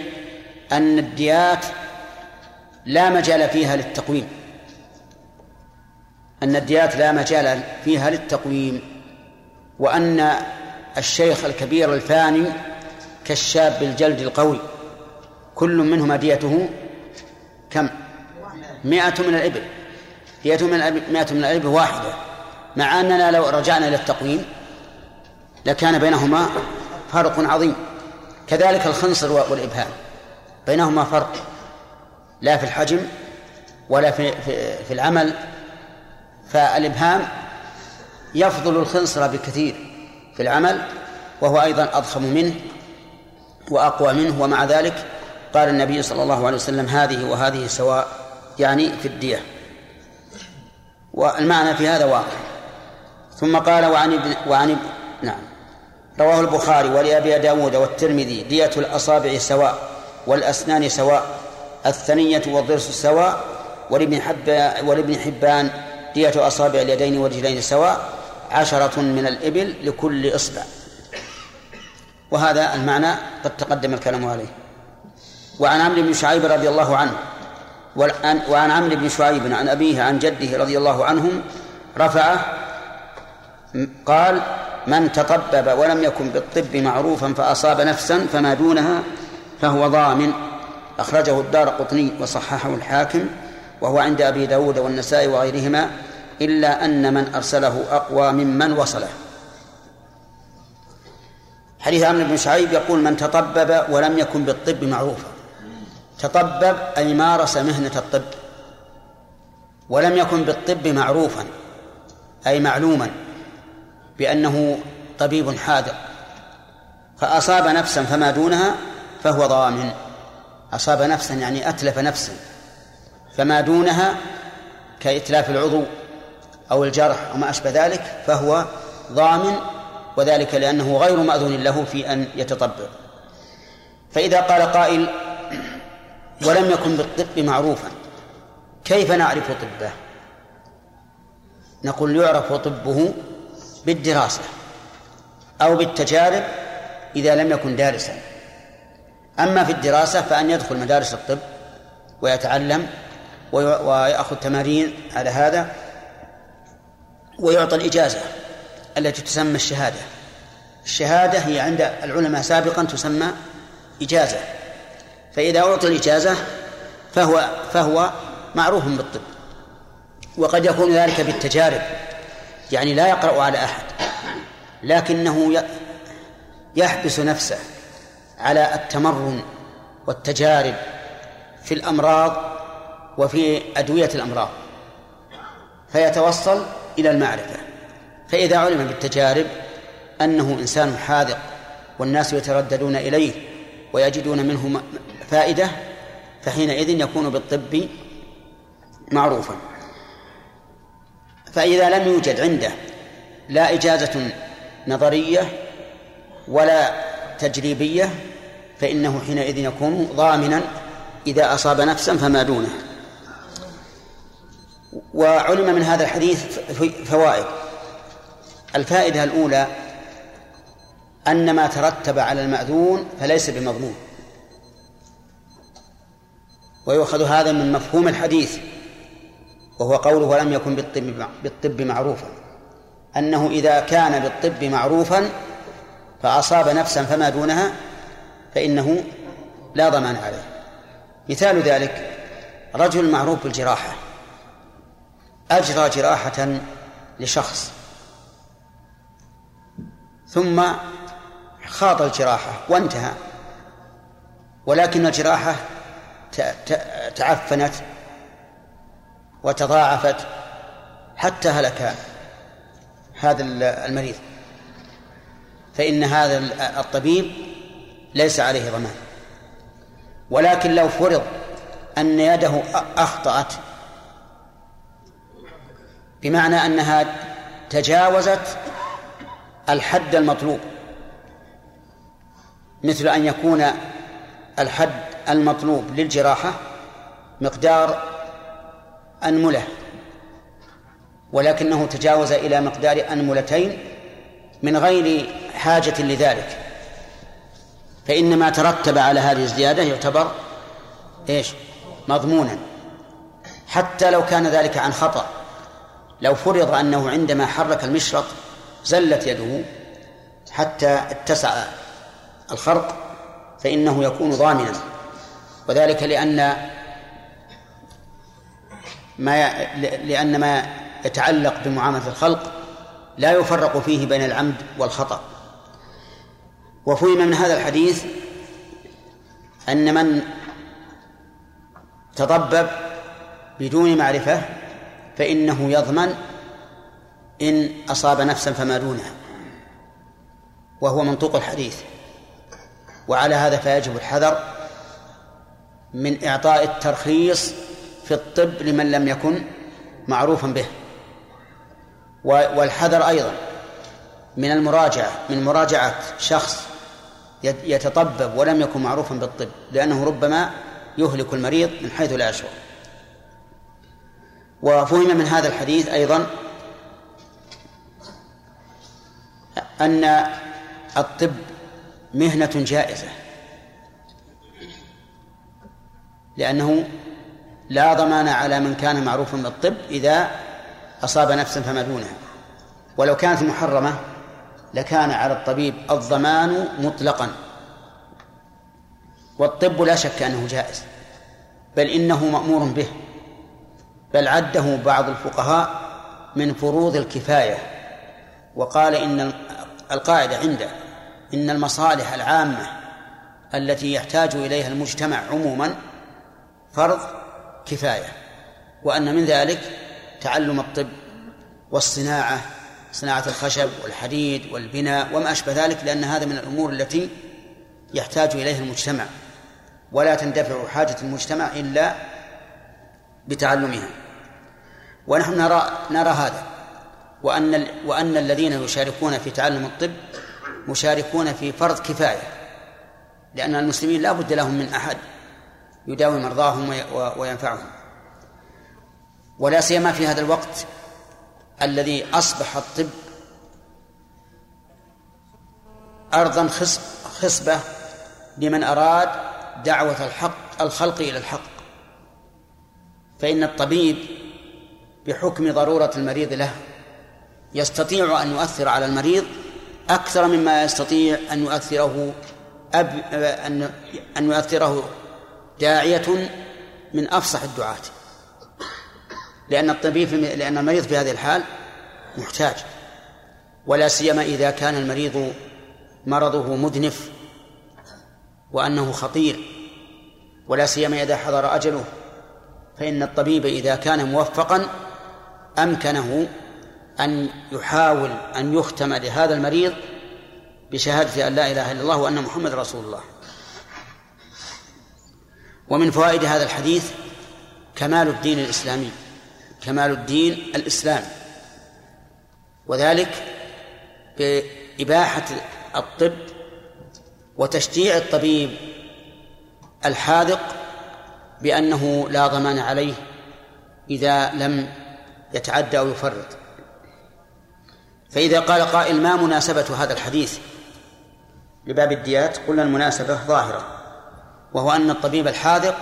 أن الديات لا مجال فيها للتقويم. أن الديات لا مجال فيها للتقويم وأن الشيخ الكبير الفاني كالشاب الجلد القوي كل منهما ديته كم؟ مئة من الإبل. دية من مئة من الإبل واحدة. مع أننا لو رجعنا إلى التقويم لكان بينهما فرق عظيم. كذلك الخنصر والإبهام. بينهما فرق. لا في الحجم ولا في, في, في العمل. فالإبهام يفضل الخنصر بكثير في العمل وهو أيضا أضخم منه وأقوى منه. ومع ذلك قال النبي صلى الله عليه وسلم هذه وهذه سواء يعني في الدية. والمعنى في هذا واقع ثم قال وعن ابن وعن نعم. رواه البخاري ولأبي داود والترمذي دية الأصابع سواء والأسنان سواء الثنية والضرس سواء ولابن حبان ولابن حبان دية أصابع اليدين والرجلين سواء عشرة من الإبل لكل إصبع. وهذا المعنى قد تقدم الكلام عليه. وعن عمرو بن شعيب رضي الله عنه وعن عمرو بن شعيب عن أبيه عن جده رضي الله عنهم رفعه قال من تطبب ولم يكن بالطب معروفا فأصاب نفسا فما دونها فهو ضامن. أخرجه الدار قطني وصححه الحاكم وهو عند أبي داود والنسائي وغيرهما إلا أن من أرسله أقوى ممن وصله. حديث عمرو بن شعيب يقول من تطبب ولم يكن بالطب معروفا. تطبب أي مارس مهنة الطب. ولم يكن بالطب معروفا أي معلوما. بأنه طبيب حاذق فأصاب نفسا فما دونها فهو ضامن. أصاب نفسا يعني أتلف نفسا فما دونها كإتلاف العضو أو الجرح أو ما أشبه ذلك فهو ضامن وذلك لأنه غير مأذون له في أن يتطبب فإذا قال قائل ولم يكن بالطب معروفا كيف نعرف طبه؟ نقول يعرف طبه بالدراسة أو بالتجارب إذا لم يكن دارسا. أما في الدراسة فأن يدخل مدارس الطب ويتعلم ويأخذ تمارين على هذا ويعطى الإجازة التي تسمى الشهادة. الشهادة هي عند العلماء سابقا تسمى إجازة. فإذا أعطي الإجازة فهو فهو معروف بالطب. وقد يكون ذلك بالتجارب. يعني لا يقرأ على أحد لكنه يحبس نفسه على التمرن والتجارب في الأمراض وفي أدوية الأمراض فيتوصل إلى المعرفة. فإذا علم بالتجارب أنه إنسان حاذق والناس يترددون إليه ويجدون منه فائدة فحينئذ يكون بالطب معروفا. فإذا لم يوجد عنده لا إجازة نظرية ولا تجريبية فإنه حينئذ يكون ضامنا إذا أصاب نفسا فما دونه. وعلم من هذا الحديث فوائد. الفائدة الأولى أن ما ترتب على المأذون فليس بمضمون ويؤخذ هذا من مفهوم الحديث. وهو قوله ولم يكن بالطب بالطب معروفا. أنه إذا كان بالطب معروفا فأصاب نفسا فما دونها فإنه لا ضمان عليه. مثال ذلك رجل معروف بالجراحة. أجرى جراحة لشخص. ثم خاض الجراحة وانتهى. ولكن الجراحة تعفنت وتضاعفت حتى هلك هذا المريض. فإن هذا الطبيب ليس عليه ضمان. ولكن لو فرض أن يده أخطأت بمعنى أنها تجاوزت الحد المطلوب. مثل أن يكون الحد المطلوب للجراحة مقدار أنملة ولكنه تجاوز إلى مقدار أنملتين من غير حاجة لذلك. فإن ما ترتب على هذه الزيادة يعتبر إيش؟ مضمونا. حتى لو كان ذلك عن خطأ لو فرض أنه عندما حرك المشرط زلت يده حتى اتسع الخرق فإنه يكون ضامنا. وذلك لأن ما لأن ما يتعلق بمعاملة الخلق لا يفرق فيه بين العمد والخطأ. وفهم من هذا الحديث أن من تضبب بدون معرفة فإنه يضمن إن أصاب نفسا فما دونها وهو منطوق الحديث. وعلى هذا فيجب الحذر من إعطاء الترخيص في الطب لمن لم يكن معروفا به. والحذر أيضا من المراجعة من مراجعة شخص يتطبب ولم يكن معروفا بالطب لأنه ربما يهلك المريض من حيث لا يشعر. وفهم من هذا الحديث أيضا أن الطب مهنة جائزة لأنه لا ضمان على من كان معروفا بالطب إذا أصاب نفسا فما دونها ولو كانت محرمة لكان على الطبيب الضمان مطلقا. والطب لا شك أنه جائز بل إنه مأمور به بل عده بعض الفقهاء من فروض الكفاية. وقال إن القاعدة عنده إن المصالح العامة التي يحتاج إليها المجتمع عموما فرض كفاية وأن من ذلك تعلم الطب والصناعة صناعة الخشب والحديد والبناء وما أشبه ذلك لأن هذا من الأمور التي يحتاج إليها المجتمع. ولا تندفع حاجة المجتمع إلا بتعلمها. ونحن نرى نرى هذا وأن وأن الذين يشاركون في تعلم الطب مشاركون في فرض كفاية لأن المسلمين لا بد لهم من أحد. يداوي مرضاهم وينفعهم. ولا سيما في هذا الوقت الذي أصبح الطب أرضا خصبة لمن أراد دعوة الحق الخلق إلى الحق. فإن الطبيب بحكم ضرورة المريض له يستطيع أن يؤثر على المريض أكثر مما يستطيع أن يؤثره أب أن أن يؤثره داعية من أفصح الدعاة. لأن الطبيب لأن المريض في هذه الحال محتاج. ولا سيما إذا كان المريض مرضه مدنف وأنه خطير. ولا سيما إذا حضر أجله. فإن الطبيب إذا كان موفقا أمكنه أن يحاول أن يختم لهذا المريض بشهادة أن لا إله إلا الله وأن محمد رسول الله. ومن فوائد هذا الحديث كمال الدين الإسلامي كمال الدين الإسلامي وذلك بإباحة الطب وتشجيع الطبيب الحاذق بأنه لا ضمان عليه إذا لم يتعدى أو يفرط. فإذا قال قائل ما مناسبة هذا الحديث لباب الديات؟ قلنا المناسبة ظاهرة. وهو أن الطبيب الحاذق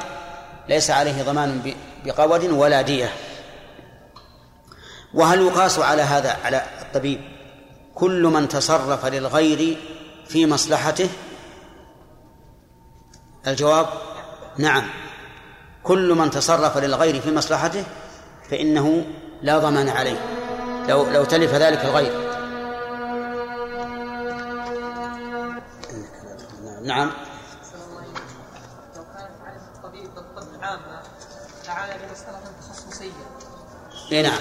ليس عليه ضمان بقود ولا دية. وهل يقاس على هذا على الطبيب كل من تصرف للغير في مصلحته؟ الجواب نعم. كل من تصرف للغير في مصلحته فإنه لا ضمان عليه. لو لو تلف ذلك الغير. نعم. اي نعم.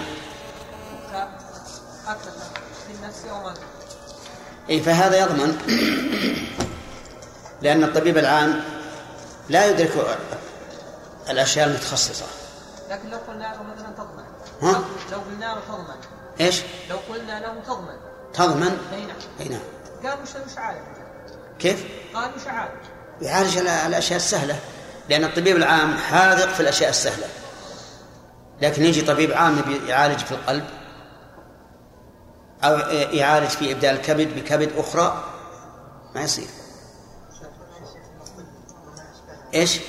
كأكل للنفس مال اي فهذا يضمن لأن الطبيب العام لا يدرك الأشياء المتخصصة. لكن لو قلنا له مثلا تضمن. ها؟ لو قلنا له تضمن. إيش؟ لو قلنا له تضمن. تضمن؟ إي نعم. إي نعم. قال مش مش عارف كيف؟ قال مش عارف يعالج ال- الأشياء السهلة لأن الطبيب العام حاذق في الأشياء السهلة. لكن يجي طبيب عام يعالج في القلب أو يعالج في إبدال الكبد بكبد أخرى ما يصير إيش؟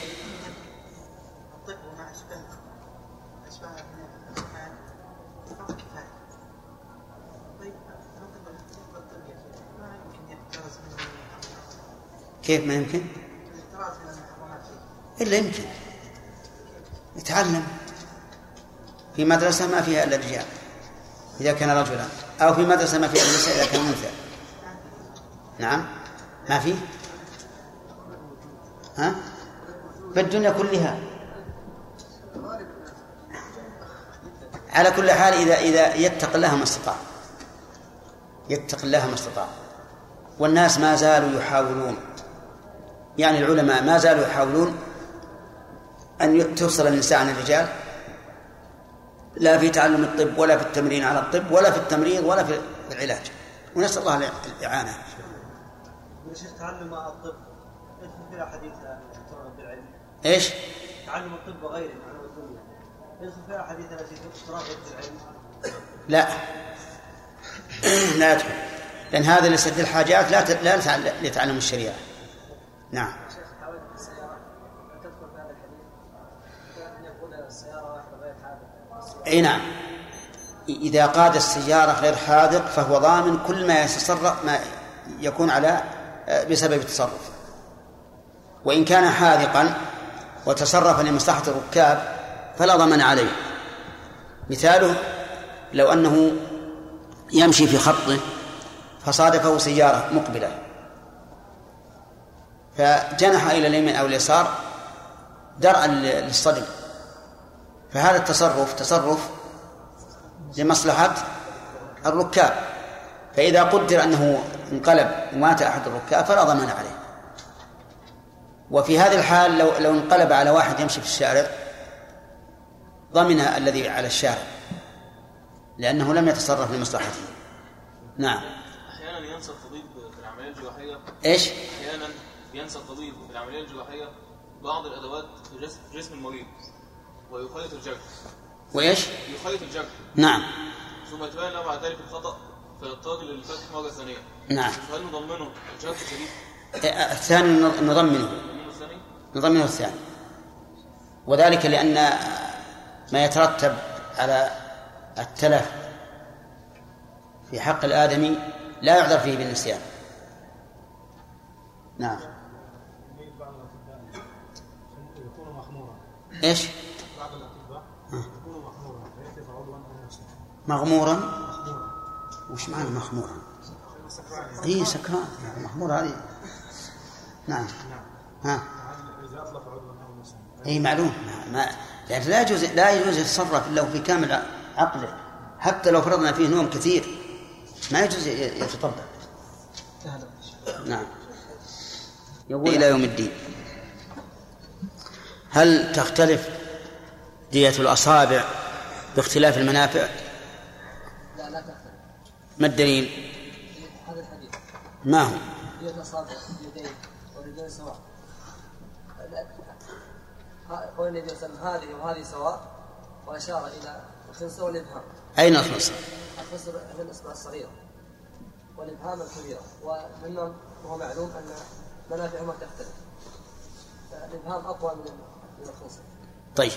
كيف ما يمكن؟ إلا يمكن يتعلم في مدرسة ما فيها إلا الرجال إذا كان رجلا أو في مدرسة ما فيها النساء إذا كان أنثى. نعم. ما في؟ ها؟ في الدنيا كلها. على كل حال إذا إذا يتق الله ما استطاع. يتق الله ما استطاع. والناس ما زالوا يحاولون يعني العلماء ما زالوا يحاولون أن تفصل النساء عن الرجال لا في تعلم الطب ولا في التمرين على الطب ولا في التمريض ولا في العلاج. ونسأل الله الإعانة. يا شيخ تعلم الطب يدخل فيها حديث الدكتور بالعلم إيش؟ تعلم الطب وغيره معلومة الدنيا يدخل فيها حديث التي اشتراط العلم لا. لا يدخل لأن هذا لسد الحاجات لا لا لتعلم الشريعة. نعم شيخ حاولت في السيارة أن تدخل في هذا الحديث إي نعم. إذا قاد السيارة غير حاذق فهو ضامن كل ما يتصرف ما يكون على بسبب التصرف. وإن كان حاذقا وتصرف لمصلحة الركاب فلا ضمن عليه. مثاله لو أنه يمشي في خطه فصادفه سيارة مقبلة. فجنح إلى اليمين أو اليسار درءا للصدم. فهذا التصرف تصرف لمصلحة الركاب. فإذا قدر أنه انقلب ومات أحد الركاب فلا ضمان عليه. وفي هذه الحال لو لو انقلب على واحد يمشي في الشارع ضمن الذي على الشارع لأنه لم يتصرف لمصلحته. نعم. أحيانا ينسى الطبيب في العملية الجراحية. إيش؟ أحيانا ينسى الطبيب في العملية الجراحية. بعض الأدوات في جسم المريض. ويخيط الجرح وإيش؟ يخيط الجرح نعم. ثم يتبين له بعد ذلك الخطأ فيضطر للفتح مره ثانية. نعم. فهل نضمنه؟ الجرح الشديد؟ إيه، الثاني نضمنه. نضمنه الثاني؟ نضمنه الثاني. وذلك لأن ما يترتب على التلف في حق الآدمي لا يعذر فيه بالنسيان. نعم. إيش؟ بعض الاطباء يكون مخمورا فيحدث عضوا أو نفسه مغمورا؟ وش معنى مخمورا؟ اي سكران. مخمور هذه. نعم. ها. اي معلوم. ما, ما يعني لا يجوز لا يجوز يتصرف إلا في كامل عقله. حتى لو فرضنا فيه نوم كثير. ما يجوز يتطبق. نعم. يقول إلى يوم الدين. هل تختلف دية الأصابع باختلاف المنافع؟ ما الدليل؟ هذا الحديث ما هو؟ قول النبي صلى الله عليه وسلم هذه وهذه سواء وأشار إلى الخنصر والإبهام أين الخنصر الخنصر من الإصبع الصغيرة والإبهام الكبيرة ومما هو معلوم أن منافعهما تختلف الإبهام أقوى من الخنصر طيب.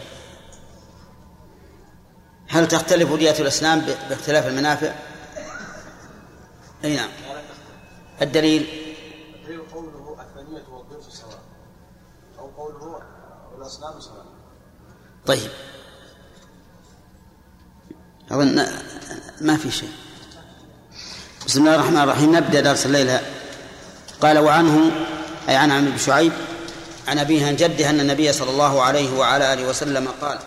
هل تختلف دية الأسنان ب- باختلاف المنافع؟ أي نعم. الدليل؟ هي قوله الثانية والضرس سواء. أو قوله الأسنان سواء. طيب. أظن ما في شيء. بسم الله الرحمن الرحيم. نبدأ درس الليلة قال وعنه أي عن عمرو بن شعيب عن أبيه عن جده أن النبي صلى الله عليه وعلى آله وسلم قال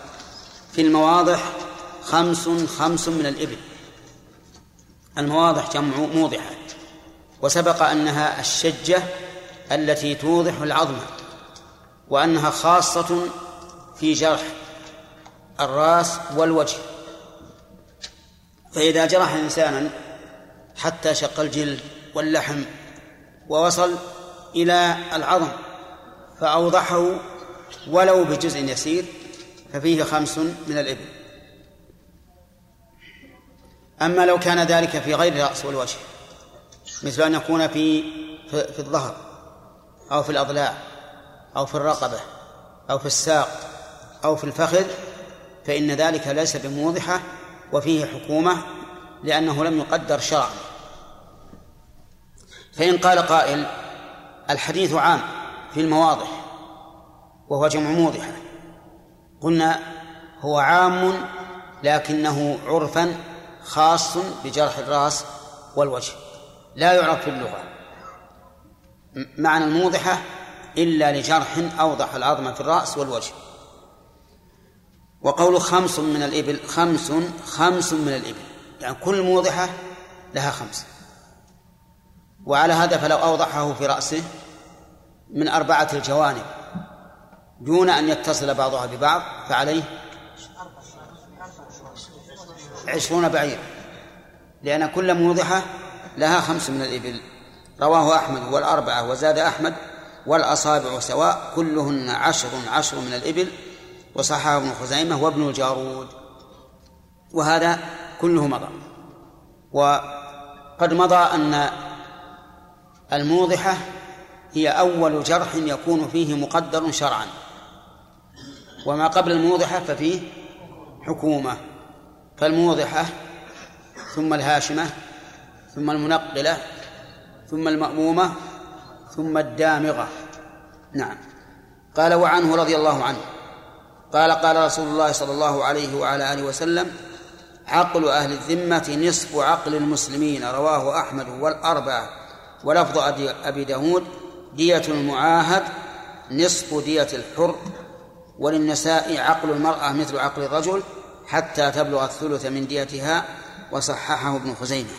في المواضح خمس خمس من الإبل. المواضح جمع موضحة وسبق أنها الشجة التي توضح العظم وأنها خاصة في جرح الرأس والوجه. فإذا جرح إنسانا حتى شق الجلد واللحم ووصل إلى العظم فأوضحه ولو بجزء يسير ففيه خمس من الإبل. أما لو كان ذلك في غير الرأس والوجه مثل أن يكون في في, في الظهر أو في الأضلاع أو في الرقبة أو في الساق أو في الفخذ فإن ذلك ليس بموضحة وفيه حكومة لأنه لم يقدر شرعا. فإن قال قائل الحديث عام في المواضح وهو جمع موضحة قلنا هو عام لكنه عرفا خاص بجرح الراس والوجه. لا يعرف في اللغة. معنى الموضحة إلا لجرح أوضح العظم في الرأس والوجه. وقول خمس من الإبل خمس خمس من الإبل. يعني كل موضحة لها خمس. وعلى هذا فلو أوضحه في رأسه من أربعة الجوانب. دون أن يتصل بعضها ببعض فعليه عشرون بعير. لأن كل موضحة لها خمس من الإبل. رواه أحمد والأربعة وزاد أحمد والأصابع سواء. كلهن عشر عشر من الإبل. وصححه ابن خزيمة وابن الجارود. وهذا كله مضى. وقد مضى أن الموضحة هي أول جرح يكون فيه مقدر شرعا. وما قبل الموضحة ففيه حكومة. فالموضحة ثم الهاشمة ثم المنقلة ثم المأمومة ثم الدامغة. نعم. قال وعنه رضي الله عنه. قال قال رسول الله صلى الله عليه وعلى آله وسلم عقل أهل الذمة نصف عقل المسلمين رواه أحمد والأربعة. ولفظ أبي داود دية المعاهد نصف دية الحر. وللنساء عقل المرأة مثل عقل الرجل حتى تبلغ الثلث من ديتها وصححه ابن خزيمة.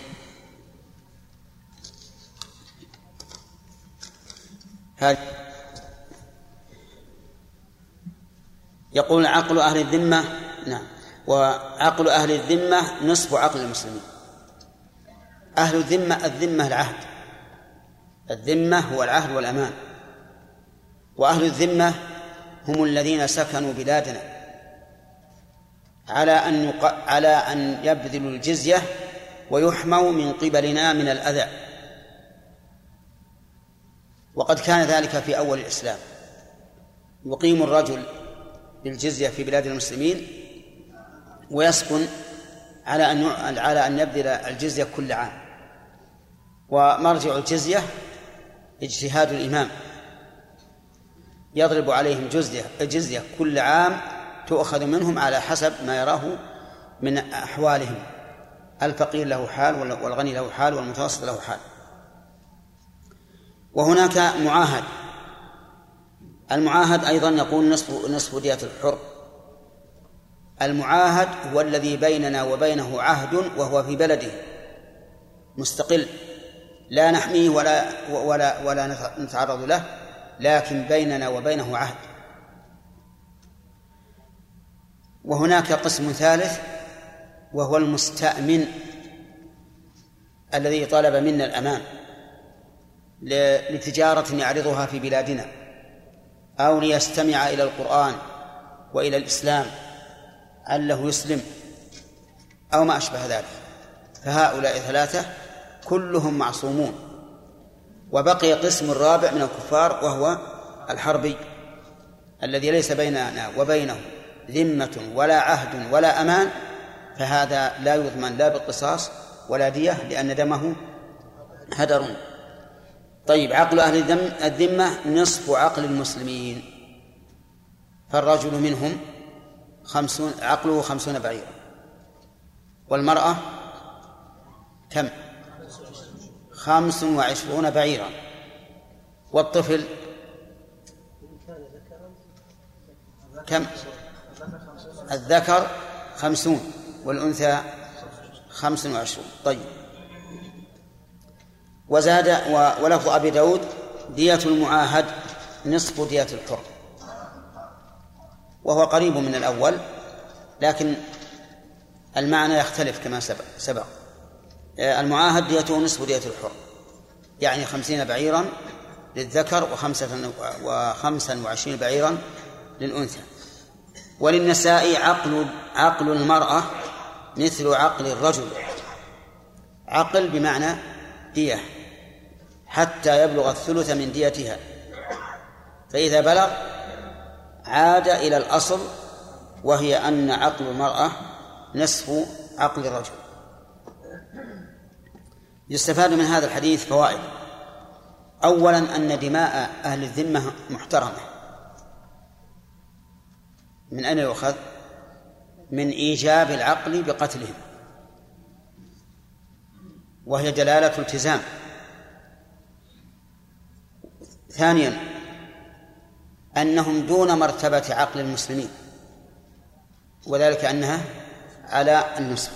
يقول عقل أهل الذمة نعم وعقل أهل الذمة نصف عقل المسلمين. أهل الذمة الذمة العهد. الذمة هو العهد والأمان. وأهل الذمة هم الذين سكنوا بلادنا. على أن يق... على أن يبذلوا الجزية ويحموا من قبلنا من الأذى. وقد كان ذلك في أول الإسلام. يقيم الرجل بالجزية في بلاد المسلمين ويسكن على أن على أن يبذل الجزية كل عام. ومرجع الجزية اجتهاد الإمام. يضرب عليهم جزية جزية كل عام تؤخذ منهم على حسب ما يراه من أحوالهم. الفقير له حال والغني له حال والمتوسط له حال. وهناك معاهد. المعاهد أيضا يقول نصف نصف دية الحر. المعاهد هو الذي بيننا وبينه عهد وهو في بلده. مستقل. لا نحميه ولا ولا ولا نتعرض له لكن بيننا وبينه عهد. وهناك قسم ثالث وهو المستأمن الذي طلب منا الأمان لتجارة يعرضها في بلادنا أو ليستمع إلى القرآن وإلى الإسلام عله يسلم أو ما أشبه ذلك. فهؤلاء ثلاثة كلهم معصومون. وبقي قسم الرابع من الكفار وهو الحربي الذي ليس بيننا وبينه ذمة ولا عهد ولا أمان فهذا لا يضمن لا بالقصاص ولا دية لأن دمه هدر. طيب عقل أهل الذمة نصف عقل المسلمين. فالرجل منهم خمسون عقله خمسون بعيرا والمرأة كم؟ خمس وعشرون بعيرا. والطفل كم؟ الذكر خمسون والأنثى خمس وعشرون. طيب. وزاد ولفظ أبي داود دية المعاهد نصف دية الحر. وهو قريب من الأول لكن المعنى يختلف كما سبق, سبق المعاهد ديته نصف دية الحر يعني خمسين بعيرا للذكر وخمسة وخمسا وعشرين بعيرا للأنثى. وللنساء عقل عقل المرأة مثل عقل الرجل. عقل بمعنى دية حتى يبلغ الثلث من ديتها. فإذا بلغ عاد إلى الأصل وهي أن عقل المرأة نصف عقل الرجل. يستفاد من هذا الحديث فوائد. أولا أن دماء أهل الذمة محترمة. من أين يؤخذ؟ من إيجاب العقل بقتلهم وهي دلالة التزام. ثانيا أنهم دون مرتبة عقل المسلمين. وذلك أنها على النصف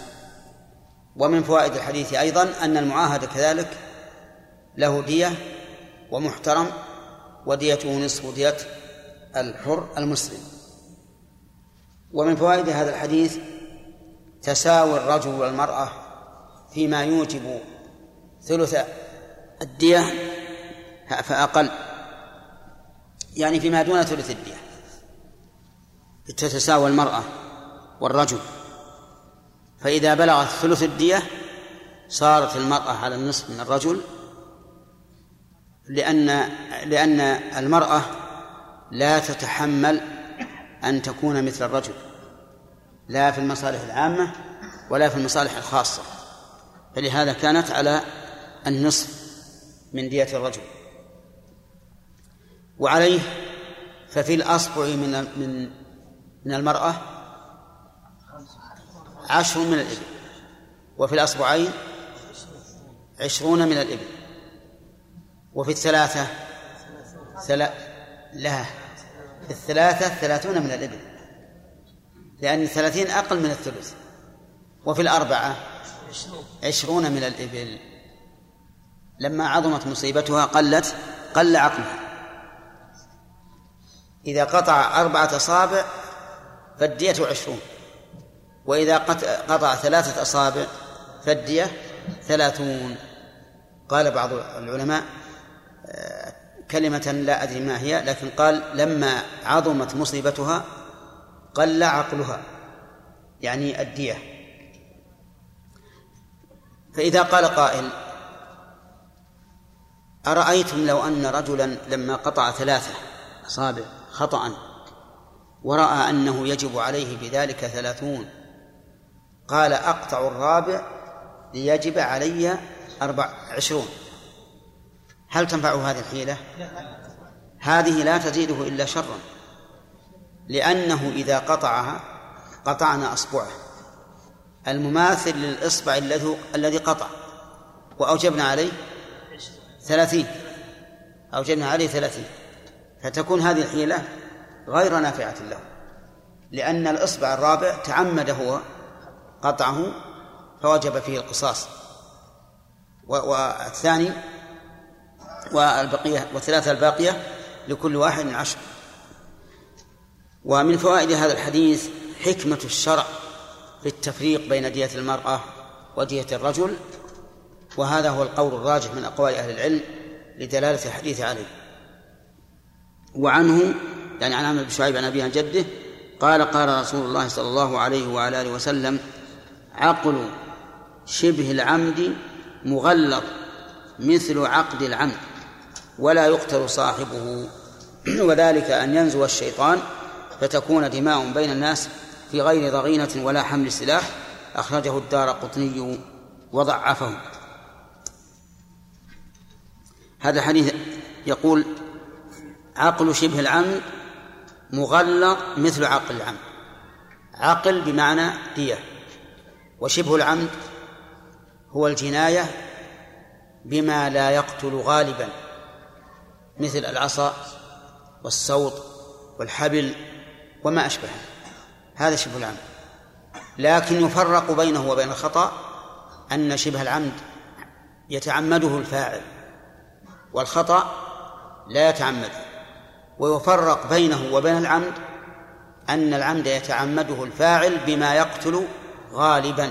ومن فوائد الحديث أيضا أن المعاهد كذلك له دية ومحترم وديته نصف دية الحر المسلم. ومن فوائد هذا الحديث تساوي الرجل والمرأة فيما يوجب ثلث الدية فأقل يعني فيما دون ثلث الدية. تتساوى المرأة والرجل. فإذا بلغت ثلث الدية صارت المرأة على النصف من الرجل لأن لأن المرأة لا تتحمل أن تكون مثل الرجل لا في المصالح العامة ولا في المصالح الخاصة فلهذا كانت على النصف من دية الرجل. وعليه ففي الأصبع من من من المرأة عشر من الإبل وفي الأصبعين عشرون من الإبل وفي الثلاثة ثلا لا الثلاثة ثلاثون من الإبل. لأن الثلاثين أقل من الثلث. وفي الأربعة عشرون من الإبل. لما عظمت مصيبتها قلت قل عقلها. إذا قطع أربعة أصابع فالدية عشرون. وإذا قطع ثلاثة أصابع فالدية ثلاثون. قال بعض العلماء كلمة لا أدري ما هي لكن قال لما عظمت مصيبتها قل عقلها يعني الدية. فإذا قال قائل أرأيتم لو أن رجلا لما قطع ثلاثة أصابع خطأ ورأى أنه يجب عليه بذلك ثلاثون قال أقطع الرابع ليجب علي أربع عشرون. هل تنفعه هذه الحيلة؟ هذه لا تزيده إلا شرا لأنه إذا قطعها قطعنا أصبعه. المماثل للإصبع الذي الذي قطع. وأوجبنا عليه ثلاثين. أوجبنا عليه ثلاثين. فتكون هذه الحيلة غير نافعة له. لأن الإصبع الرابع تعمد هو قطعه فوجب فيه القصاص. والثاني والبقية والثلاثة الباقية لكل واحد عشر. ومن فوائد هذا الحديث حكمة الشرع في التفريق بين دية المرأة ودية الرجل وهذا هو القول الراجح من أقوال أهل العلم لدلالة الحديث عليه. وعنه يعني عن عمرو بن شعيب عن أبيه عن جده قال قال رسول الله صلى الله عليه وعلى آله وسلم عقل شبه العمد مغلظ مثل عقد العمد. ولا يقتل صاحبه. وذلك أن ينزو الشيطان فتكون دماء بين الناس في غير ضغينة ولا حمل سلاح. أخرجه الدار قطني وضعفه. هذا الحديث يقول عقل شبه العمد مغلظ مثل عقل العمد عقل بمعنى دية. وشبه العمد هو الجناية بما لا يقتل غالبا. مثل العصا والصوت والحبل وما أشبهه. هذا شبه العمد. لكن يفرق بينه وبين الخطأ أن شبه العمد يتعمده الفاعل والخطأ لا يتعمد ويفرق بينه وبين العمد أن العمد يتعمده الفاعل بما يقتل غالبا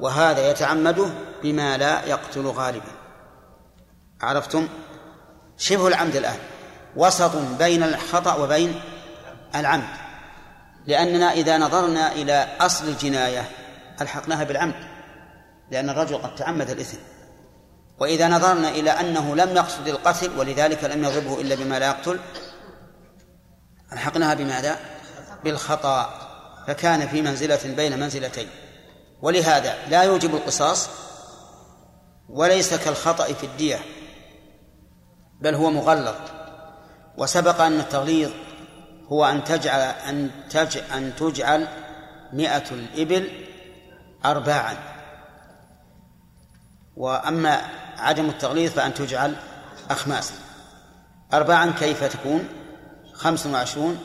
وهذا يتعمده بما لا يقتل غالبا. عرفتم؟ شبه العمد الآن. وسط بين الخطأ وبين العمد. لأننا إذا نظرنا إلى أصل الجناية ألحقناها بالعمد. لأن الرجل قد تعمد الإثم. وإذا نظرنا إلى أنه لم يقصد القتل ولذلك لم يضربه إلا بما لا يقتل ألحقناها بماذا؟ بالخطأ. فكان في منزلة بين منزلتين. ولهذا لا يوجب القصاص وليس كالخطأ في الدية. بل هو مغلظ وسبق أن التغليظ هو أن تجعل أن تج أن تجعل مئة الإبل أرباعا. وأما عدم التغليظ فأن تجعل أخماسا. أرباعا كيف تكون؟ خمس وعشرون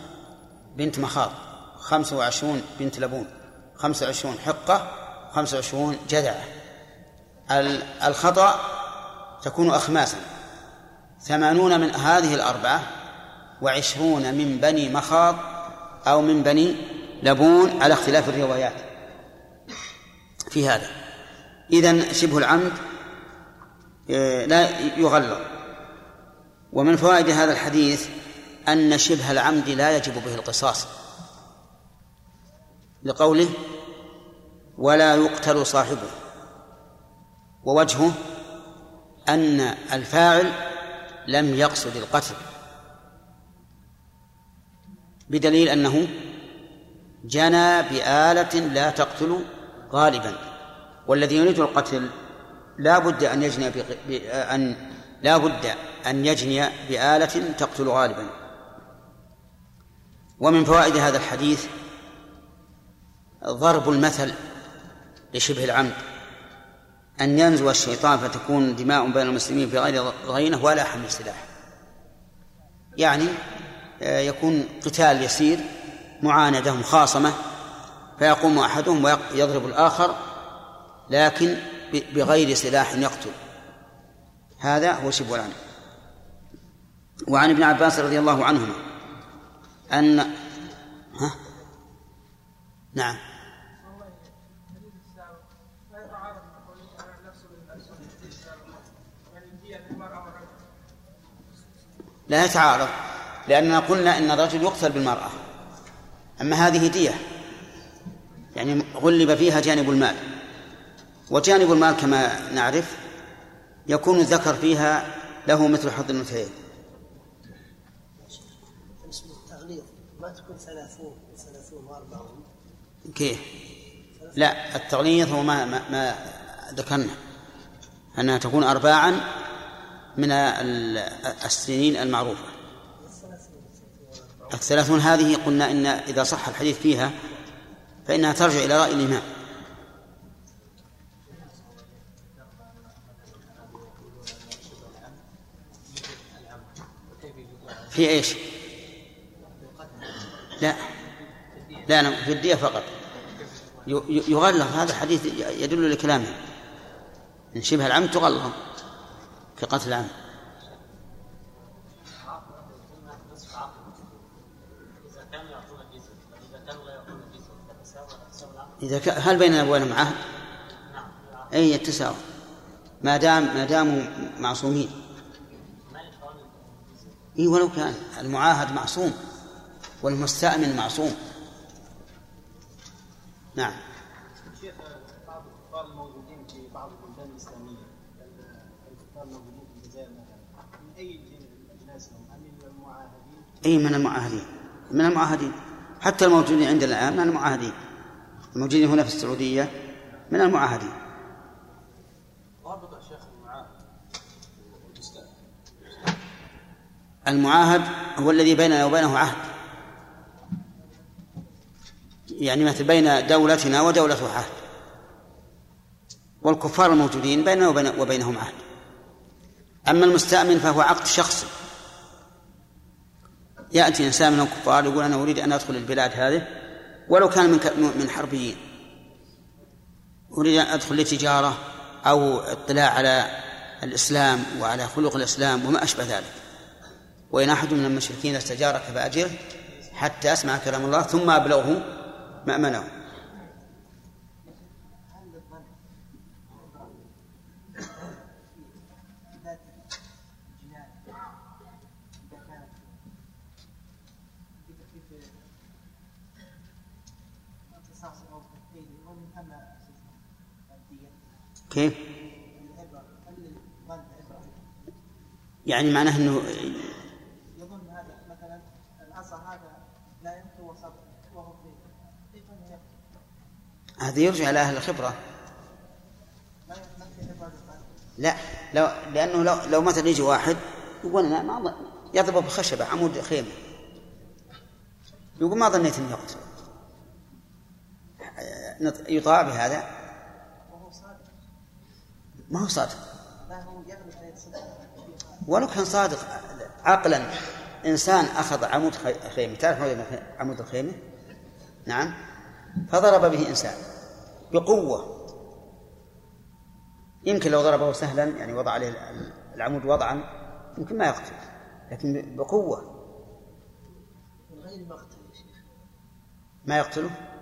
بنت مخاض خمس وعشرون بنت لبون خمس وعشرون حقة خمس وعشرون جذعة. الخطأ تكون أخماسا. ثمانون من هذه الأربعة وعشرون من بني مخاض أو من بني لبون على اختلاف الروايات. في هذا. إذن شبه العمد آه، لا يغلظ. ومن فوائد هذا الحديث أن شبه العمد لا يجب به القصاص. لقوله ولا يقتل صاحبه. ووجهه أن الفاعل لم يقصد القتل. بدليل أنه جنى بآلة لا تقتل غالبا. والذي يريد القتل لا بد أن يجني أن لا بد أن يجني بآلة تقتل غالبا. ومن فوائد هذا الحديث ضرب المثل لشبه العمد. أن ينزو الشيطان فتكون دماء بين المسلمين في غير ضغينة ولا حمل سلاح. يعني آه، يكون قتال يسير معاندة مخاصمة فيقوم أحدهم ويضرب الآخر لكن بغير سلاح يقتل. هذا هو شبه العمد وعن ابن عباس رضي الله عنهما أن ها؟ نعم. لا يتعارض لأننا قلنا إن الرجل يقتل بالمرأة. أما هذه دية يعني غلب فيها جانب المال. وجانب المال كما نعرف يكون الذكر فيها له مثل حظ الأنثيين. ما تكون ثلاثون ثلاثون وأربعون كيف؟ لا التغليظ هو ما ما, ما ذكرنا. أنها تكون أرباعا من السنين المعروفة. الثلاثون هذه قلنا إن إذا صح الحديث فيها فإنها ترجع إلى رأي الإمام. في إيش؟ لا. لا في الدية فقط. يغلظ هذا الحديث يدل لكلامه. إن شبه العمد تغلظ. كقتل العمد إذا كان هل بيننا وبينهم عهد؟ أي التساوي. ما دام ما داموا معصومين. إي ولو كان. المعاهد معصوم والمستأمن معصوم. نعم شيخ بعض الكفار الموجودين في بعض البلدان الاسلاميه الكفار الموجودين في الجزائر مثلا من اي اجناس هم؟ ام من المعاهدين؟ اي من المعاهدين من المعاهدين. حتى الموجودين عندنا الآن من المعاهدين. الموجودين هنا في السعودية من المعاهدين. شيخ المعاهد المعاهد هو الذي بيننا وبينه عهد. يعني مثل بين دولتنا ودولته عهد. والكفار الموجودين بيننا وبين وبينهم عهد. أما المستأمن فهو عقد شخصي. يأتي إنسان من الكفار يقول أنا أريد أن أدخل البلاد هذه ولو كان من من حربيين. أريد أن أدخل لتجارة أو اطلاع على الإسلام وعلى خلق الإسلام وما أشبه ذلك. وإن أحد من المشركين استجارك فأجره حتى أسمع كلام الله ثم أبلغه مأمنه. كيف؟ يعني معناه إنه يظن هذا مثلا العصا هذا لا ينفو وسط وهو هذا يرجع إلى أهل الخبرة. لا لو لأنه لو لو مثلا يجي واحد يقول أنا ما يضرب بخشبة عمود خيمة. يقول ما ظنيت إني يقتل يطاع بهذا. ما هو صادق. ولو كان صادق عقلا إنسان أخذ عمود خيمة. تعرف عمود الخيمة؟ نعم. فضرب به إنسان بقوة. يمكن لو ضربه سهلا يعني وضع عليه العمود وضعا يمكن ما يقتل لكن بقوة. ما يقتله؟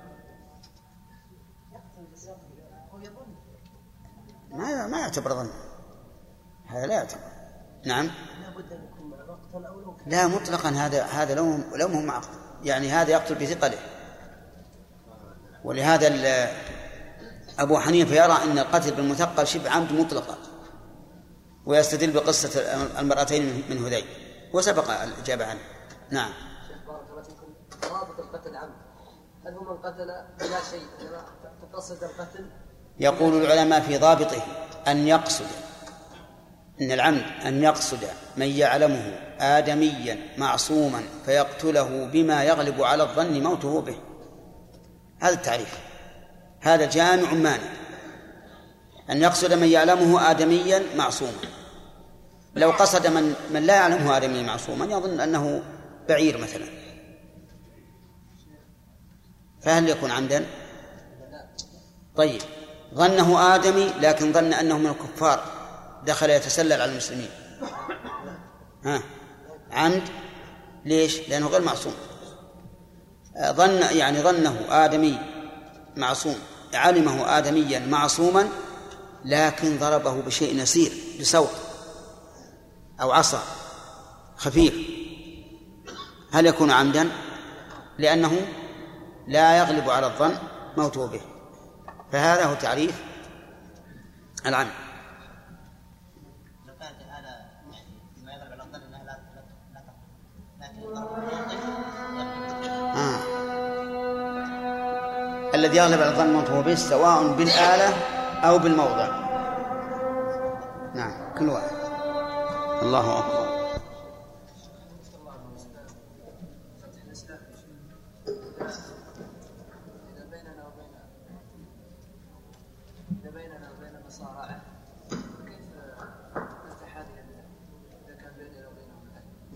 ما ما يعتبر ظن. هذا لا يعتبر. نعم. لا مطلقا هذا هذا لو لو هو مع يعني هذا يقتل بثقله. ولهذا أبو حنيفة يرى أن القتل بالمثقل شبه عمد مطلقا ويستدل بقصة المرأتين من هذيل. وسبق الإجابة عنه. نعم. بارك الله فيكم هل هو من قتل؟ بلا شيء. تقصد القتل؟ يقول العلماء في ضابطه أن يقصد إن العمد أن يقصد من يعلمه آدميا معصوما فيقتله بما يغلب على الظن موته به. هذا التعريف. هذا جامع مانع. أن يقصد من يعلمه آدميا معصوما. لو قصد من من لا يعلمه آدميا معصوما يظن أنه بعير مثلا. فهل يكون عمدا؟ طيب. ظنه آدمي لكن ظن أنه من الكفار. دخل يتسلل على المسلمين. ها؟ عمد؟ ليش؟ لأنه غير معصوم. ظن يعني ظنه آدمي معصوم. علمه آدميا معصوما لكن ضربه بشيء يسير بصوت أو عصا خفيف. هل يكون عمدا؟ لأنه لا يغلب على الظن موته به. فهذا هو تعريف الضرب آه. الذي يغلب على الظن موته به سواء بالآلة أو بالموضع. نعم كل واحد. الله أكبر.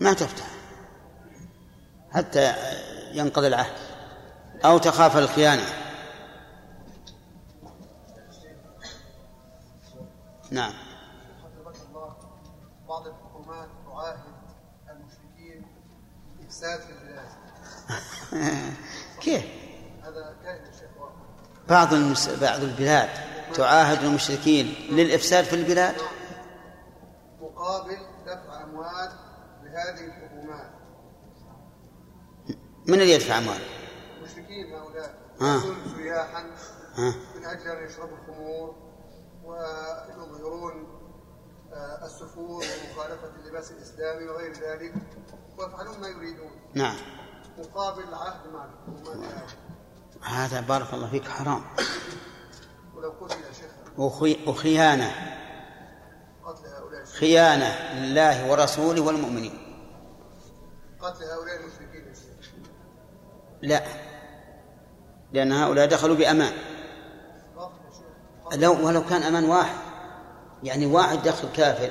ما تفتح. حتى ينقضي العهد. أو تخاف الخيانة. نعم. بعض الحكومات تعاهد المشركين في البلاد كيف؟ هذا كائن. بعض المس... بعض البلاد تعاهد المشركين للإفساد في البلاد؟ مقابل دفع أموال لهذه الحكومات. من اللي يدفع أموال المشركين هؤلاء. آه. سياحا آه. من أجل أن يشربوا الخمور ويظهرون آه، السفور ومخالفة اللباس الإسلامي وغير ذلك ويفعلون ما يريدون. نعم. مقابل العهد مع الحكومات هذه. هذا بارك الله فيك حرام. ولو قتل يا شيخ وخي... وخيانة. خيانة لله ورسوله والمؤمنين. قتل هؤلاء المشركين يا شيخ. لا لأن هؤلاء دخلوا بأمان. لو ولو كان أمان واحد يعني واحد دخل كافر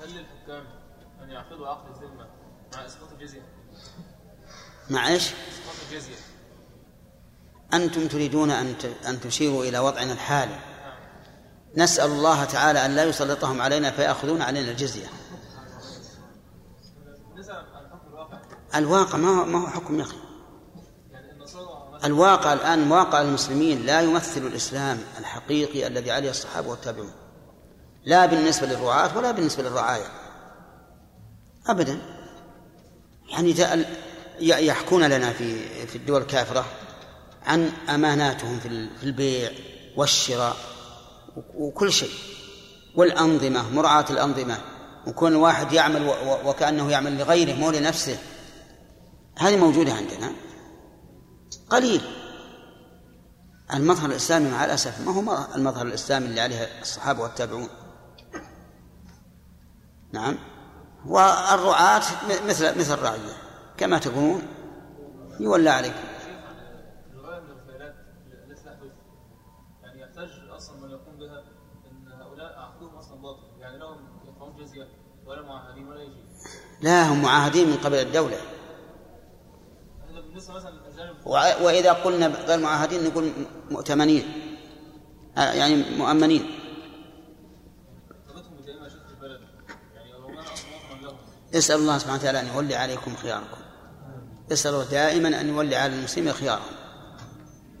هل للحكام أن يعقدوا عقد الذمة مع إسقاط الجزية؟ مع إيش؟ إسقاط الجزية أنتم تريدون أن أن تشيروا إلى وضعنا الحالي نسأل الله تعالى أن لا يسلطهم علينا فيأخذون علينا الجزية. الواقع ما هو, ما هو حكم يا أخي؟ الواقع الآن واقع المسلمين لا يمثل الإسلام الحقيقي الذي عليه الصحابة والتابعون. لا بالنسبة للرعاة ولا بالنسبة للرعاية. أبدا. يعني يحكون لنا في في الدول الكافرة عن أماناتهم في ال- في البيع والشراء. وكل شيء. والأنظمة مراعاة الأنظمة. وكون الواحد يعمل وكأنه يعمل لغيره مو لنفسه. هذه موجودة عندنا. قليل. المظهر الإسلامي مع الأسف ما هو المظهر الإسلامي اللي عليه الصحابة والتابعون. نعم. والرعاة مثل مثل الرعية. كما تقولون يولى عليكم. لا هم معاهدين من قبل الدولة. وإذا قلنا غير معاهدين نقول مؤتمنين يعني مؤمنين. اسأل الله سبحانه وتعالى أن يولي عليكم خياركم. اسأل الله دائما أن يولي على المسلمين خيارهم.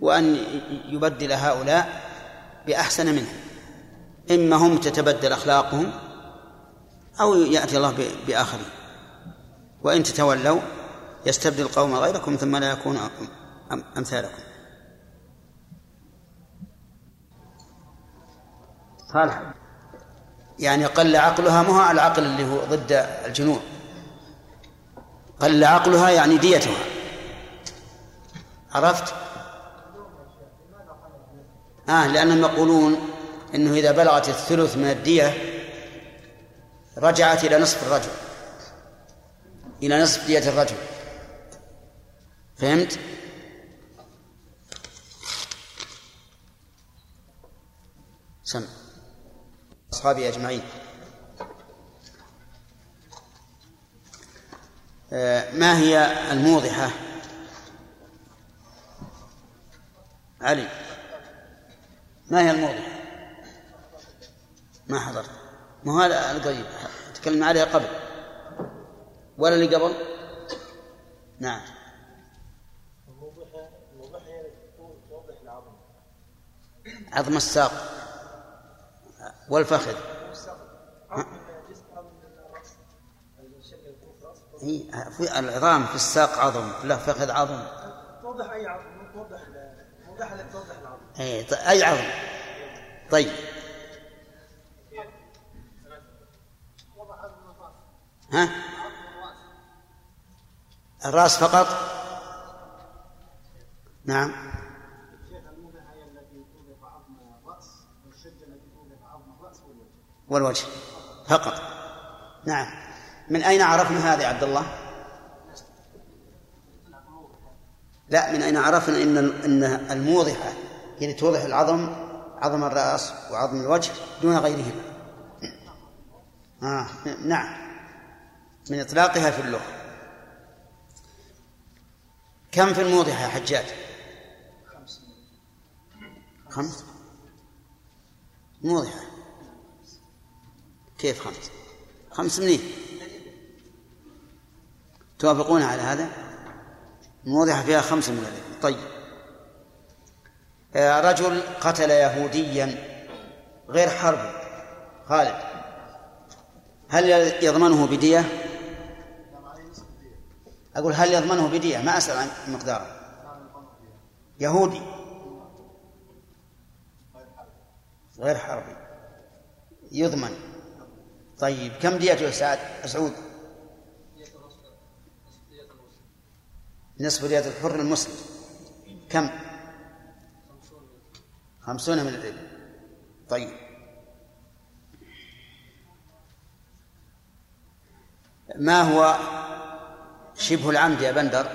وأن يبدل هؤلاء بأحسن منهم. إما هم تتبدل أخلاقهم أو يأتي الله بآخرين. وإن تتولوا يستبدل قوما غيركم ثم لا يكون أم- أمثالكم. صالح. يعني قل عقلها ما هو العقل اللي هو ضد الجنون. قل عقلها يعني ديتها. عرفت؟ آه لأنهم يقولون أنه إذا بلغت الثلث من الدية رجعت إلى نصف الرجل. إلى نصف دية الرجل. فهمت؟ سم أصحابي أجمعين. آه، ما هي الموضحة؟ علي. ما هي الموضحة؟ ما حضرت. ما هذا القريب. تكلمنا عليها قبل. ولا اللي قبل؟ نعم. عظم الساق والفخذ. في العظام في الساق عظم في الفخذ عظم. توضح أي عظم؟ توضح توضح توضح العظم. إي أي عظم؟ طيب. ها؟ توضح عظم الرأس والوجه فقط. نعم. من أين عرفنا هذا يا عبد الله؟ لا من أين عرفنا إن إن الموضحة هي اللي توضح العظم عظم الرأس وعظم الوجه دون غيرهما. آه نعم. من إطلاقها في اللغة. كم في الموضحة يا حجاج؟ خمس موضحة كيف خمس؟ خمس منين؟ توافقون على هذا؟ موضحة فيها خمس من الألف طيب آه، رجل قتل يهوديا غير حرب خالد هل يضمنه بدية؟ أقول هل يضمنه بدية؟ ما أسأل عن مقداره. يهودي. غير حربي. يضمن. طيب كم ديته سعد سعود؟ نصف دية الحر المسلم. كم؟ خمسون من الإبل. طيب. ما هو شبه العمد يا بندر.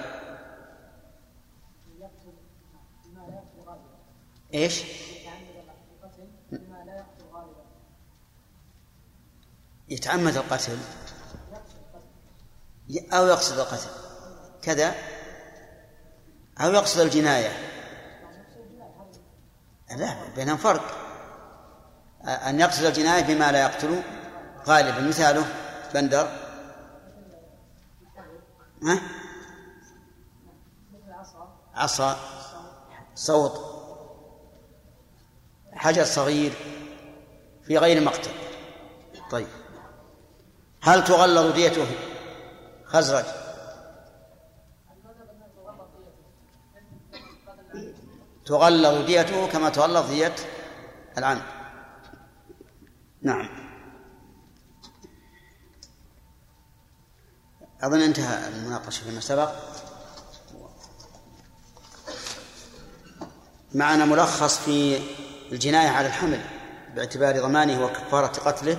إيش؟ يتعمد القتل. أو يقصد القتل. كذا؟ أو يقصد الجناية. لا بينهم فرق. أن يقصد الجناية بما لا يقتل. غالبا مثاله بندر. ها؟ عصا. صوت. حجر صغير في غير مقتل. طيب. هل تغلظ ديته؟ خزرج. تغلظ ديته كما تغلظ دية العمد. نعم. أظن انتهى المناقشة فيما سبق. معنا ملخص في الجناية على الحمل باعتبار ضمانه وكفارة قتله.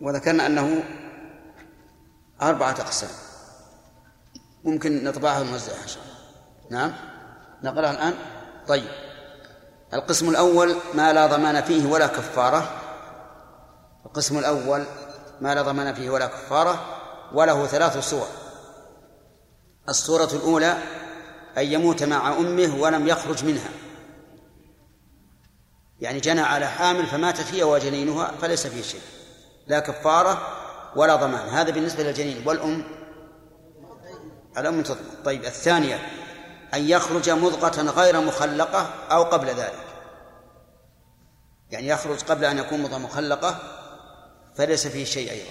وذكرنا أنه أربعة أقسام. ممكن نطبعها ونوزعها إن شاء الله. نعم. نقرأها الآن. طيب. القسم الأول ما لا ضمان فيه ولا كفارة. القسم الأول ما لا ضمان فيه ولا كفارة وله ثلاث صور. الصورة الأولى أن يموت مع أمه ولم يخرج منها. يعني جنى على حامل فماتت هي وجنينها فليس فيه شيء. لا كفارة ولا ضمان. هذا بالنسبة للجنين. والأم؟ الأم تضمن. طيب الثانية أن يخرج مضغة غير مخلقة أو قبل ذلك. يعني يخرج قبل أن يكون مضغة مخلقة فليس فيه شيء أيضا.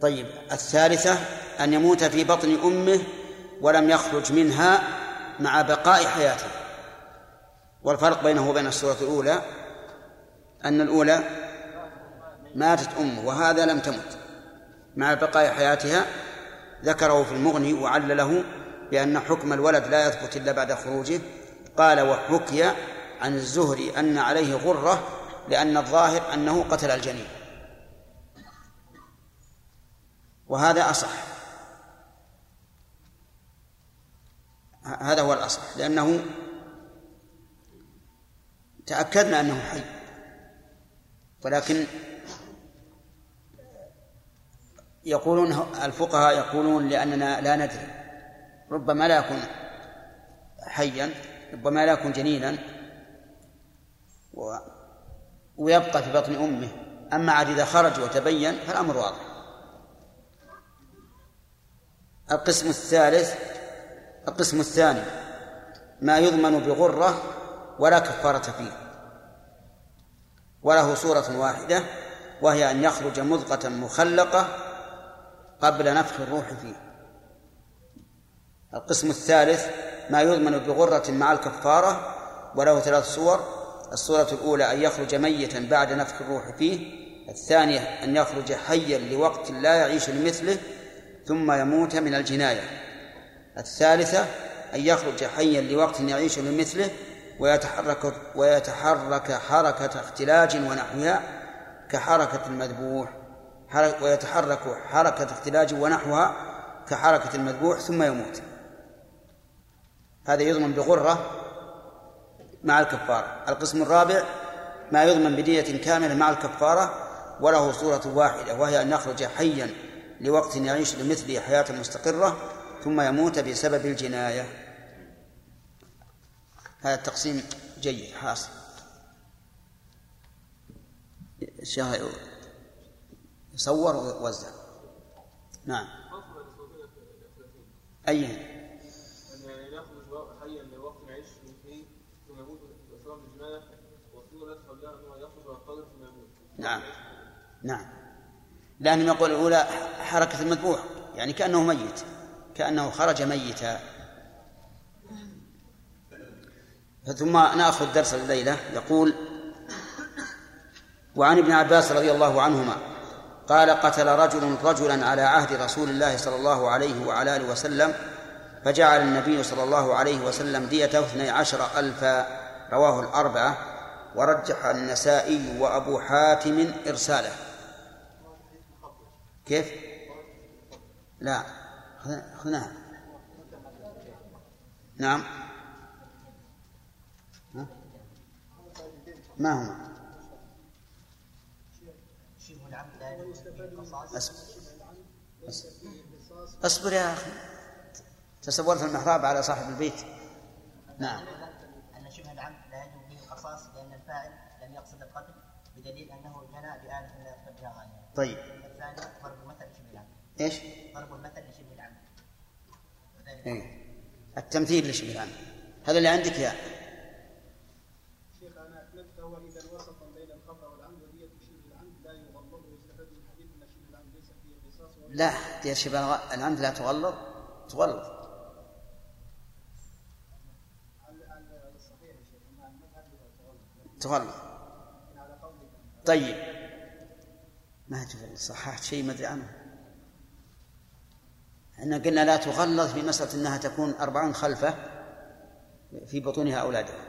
طيب الثالثة أن يموت في بطن أمه ولم يخرج منها مع بقاء حياته. والفرق بينه وبين السورة الأولى أن الأولى ماتت أمه وهذا لم تمت. مع بقاء حياتها ذكره في المغني وعلله بأن حكم الولد لا يثبت إلا بعد خروجه. قال وحكي عن الزهري أن عليه غرة لأن الظاهر أنه قتل الجنين. وهذا أصح. هذا هو الأصح. لأنه تأكدنا أنه حي. ولكن يقولون الفقهاء يقولون لأننا لا ندري. ربما لا يكون حيا ربما لا يكون جنينا. ويبقى في بطن أمه. أما عاد إذا خرج وتبين فالأمر واضح. القسم الثالث القسم الثاني ما يضمن بغرة ولا كفارة فيه. وله صورة واحدة وهي أن يخرج مضغة مخلقة قبل نفخ الروح فيه. القسم الثالث ما يضمن بغرة مع الكفارة وله ثلاث صور الصورة الأولى أن يخرج ميتا بعد نفخ الروح فيه الثانية أن يخرج حيا لوقت لا يعيش لمثله ثم يموت من الجناية. الثالثة أن يخرج حيا لوقت يعيش لمثله ويتحرك ويتحرك حركة اختلاج ونحوها كحركة المذبوح ويتحرك حركة اختلاج ونحوها كحركة المذبوح ثم يموت. هذا يضمن بغرة مع الكفارة. القسم الرابع ما يضمن بدية كاملة مع الكفارة وله صورة واحدة وهي أن يخرج حيا لوقت يعيش لمثله حياة مستقرة ثم يموت بسبب الجناية. هذا التقسيم جيد حاصل. الشيخ يصور ووزع نعم. أي يعني يخرج حيا لوقت يعيش فيه نعم. نعم. لأنهم يقول الأولى حركة المذبوح يعني كأنه ميت كأنه خرج ميتا. ثم نأخذ درس الليلة. يقول وعن ابن عباس رضي الله عنهما قال قتل رجل رجلا على عهد رسول الله صلى الله عليه وعلى آله وسلم فجعل النبي صلى الله عليه وسلم ديته اثني عشر ألفا رواه الأربعة ورجح النسائي وأبو حاتم إرساله. كيف؟ لا أخذناها نعم. ما هما اصبر يا أخي. تصورت المحراب على صاحب البيت. نعم. أن شبه العمد لا يجب فيه القصاص لأن الفاعل لم يقصد القتل بدليل أنه جنى بآلة لا يقصد بها غاية طيب. الثاني ضرب المثل لشبه العمد إيش؟ ضرب المثل لشبه العمد إيه. التمثيل لشبه العمد هذا اللي عندك يا شيخ أنا اكملت فهو إذا وسطا بين الخطأ والعمد ودية شبه العمد لا يغلظ ويستفاد من الحديث إن شبه العمد ليس فيه قصاص لا دير شبه العمد لا تغلظ. تغلظ على على الصحيح يا شيخ ان المذهب قولك طيب. ما تقول صححت شيء ما أدري عنه إحنا قلنا لا تغلظ في مسألة أنها تكون أربعون خلفة في بطونها أولادها.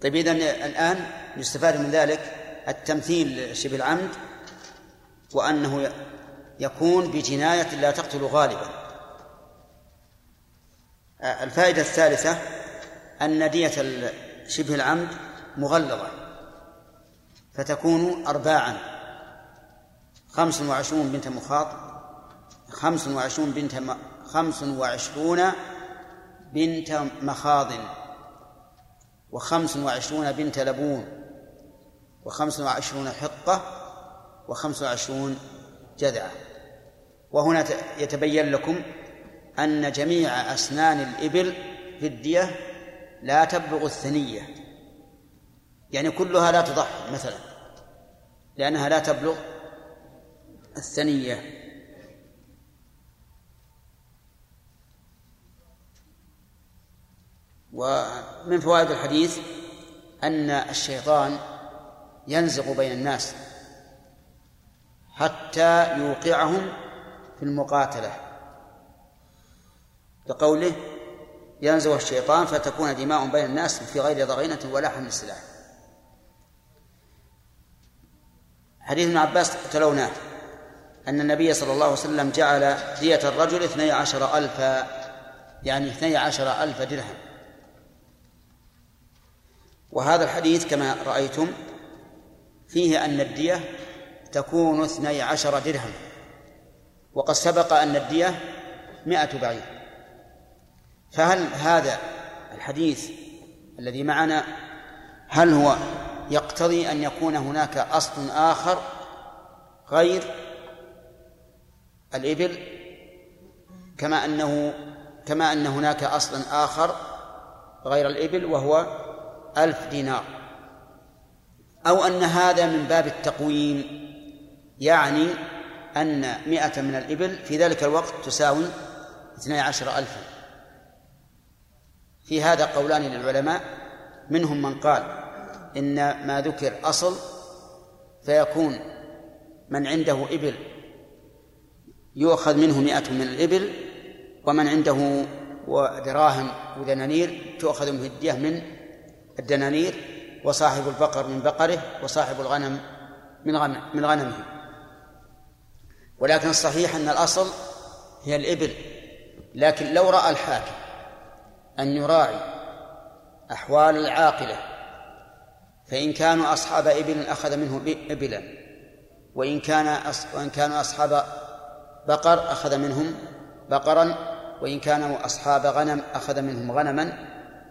طيب إذا الآن يستفاد من ذلك التمثيل شبه العمد وأنه يكون بجناية لا تقتل غالبا. الفائدة الثالثة أن دية شبه العمد مغلظة فتكون أرباعا. خمس وعشرون بنت مخاط خمس وعشرون بنت م... خمس وعشرون بنت مخاض وخمس وعشرون بنت لبون وخمس وعشرون حقة وخمس وعشرون جذعة وهنا يتبين لكم أن جميع أسنان الإبل في الدية لا تبلغ الثنية. يعني كلها لا تضحي مثلا. لأنها لا تبلغ الثنية. ومن فوائد الحديث أن الشيطان ينزغ بين الناس حتى يوقعهم في المقاتلة. بقوله ينزغ الشيطان فتكون دماء بين الناس في غير ضغينة ولا حمل سلاح. حديث ابن عباس تلوناه. أن النبي صلى الله عليه وسلم جعل دية الرجل اثني عشر ألف يعني اثني عشر ألف درهم. وهذا الحديث كما رأيتم فيه أن الدية تكون اثني عشر درهم. وقد سبق أن الدية مئة بعير. فهل هذا الحديث الذي معنا هل هو يقتضي أن يكون هناك أصل آخر غير الإبل؟ كما أنه كما أن هناك أصلا آخر غير الإبل وهو ألف دينار. أو أن هذا من باب التقويم يعني أن مئة من الإبل في ذلك الوقت تساوي اثني عشر ألفا. في هذا قولان للعلماء منهم من قال إن ما ذكر أصل فيكون من عنده إبل يؤخذ منه مئة من الإبل ومن عنده دراهم ودنانير تؤخذ منه الدية من الدنانير وصاحب البقر من بقره وصاحب الغنم من غنم من غنمه. ولكن الصحيح أن الأصل هي الإبل لكن لو رأى الحاكم أن يراعي أحوال العاقلة فإن كانوا أصحاب إبل أخذ منه إبلا وإن كان وإن كانوا أصحاب بقر أخذ منهم بقرا وإن كانوا أصحاب غنم أخذ منهم غنما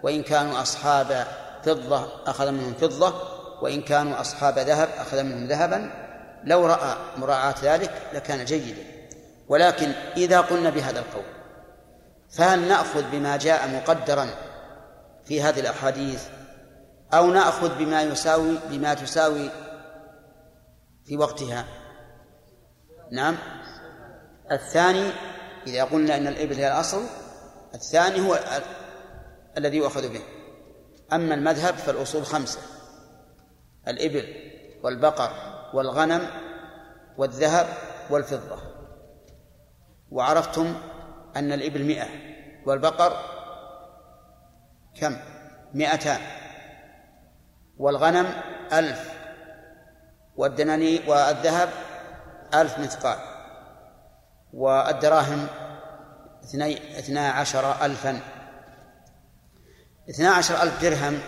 وإن كانوا أصحاب فضة أخذ منهم فضة وإن كانوا أصحاب ذهب أخذ منهم ذهبا لو رأى مراعاة ذلك لكان جيدا. ولكن إذا قلنا بهذا القول فهل نأخذ بما جاء مقدرا في هذه الأحاديث أو نأخذ بما يساوي بما تساوي في وقتها. نعم. الثاني إذا قلنا أن الإبل هي الأصل الثاني هو الذي يؤخذ به. أما المذهب فالأصول خمسة الإبل والبقر والغنم والذهب والفضة. وعرفتم أن الإبل مئة والبقر كم؟ مئتان. والغنم ألف. والدناني والذهب ألف مثقال. والدراهم اثني اثنا عشر ألفا. اثنا عشر ألف درهم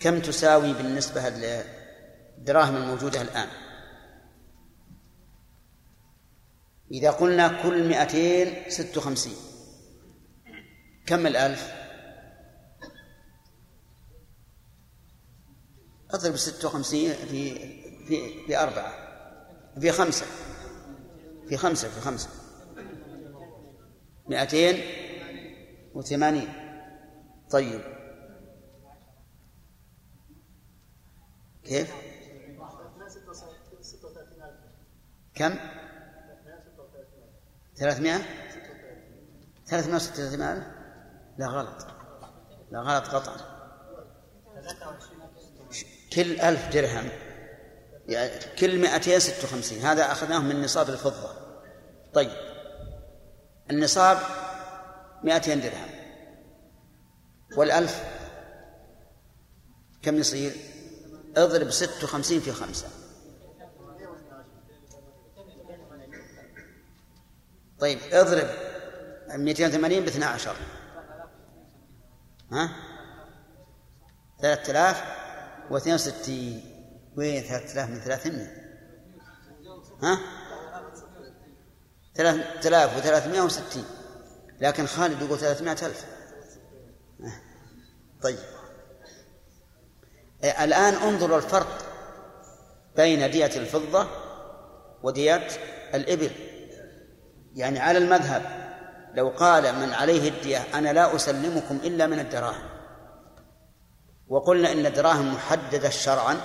كم تساوي بالنسبة للدراهم الموجودة الآن؟ إذا قلنا كل مئتين ست وخمسين. كم الألف؟ أضرب ست وخمسين في في في أربعة. في خمسة. في خمسة في خمسة. مئتين وثمانين. طيب. كيف؟ كم؟ ثلاثمائة؟ ثلاثمائة وستة وثمانين لا غلط. لا غلط قطعا. كل ألف درهم. يعني كل مئتين ست وخمسين. هذا أخذناه من نصاب الفضة. طيب. النصاب مئتين درهم. والألف كم يصير؟ اضرب ست وخمسين في خمسة. طيب اضرب 280 ب 12 ها؟ 3062 وين 3000 من 300 ها؟ 3360 لكن خالد يقول 300 ألف. طيب. الآن انظروا الفرق بين دية الفضة ودية الإبل. يعني على المذهب. لو قال من عليه الدية أنا لا أسلمكم إلا من الدراهم. وقلنا إن الدراهم محددة شرعا.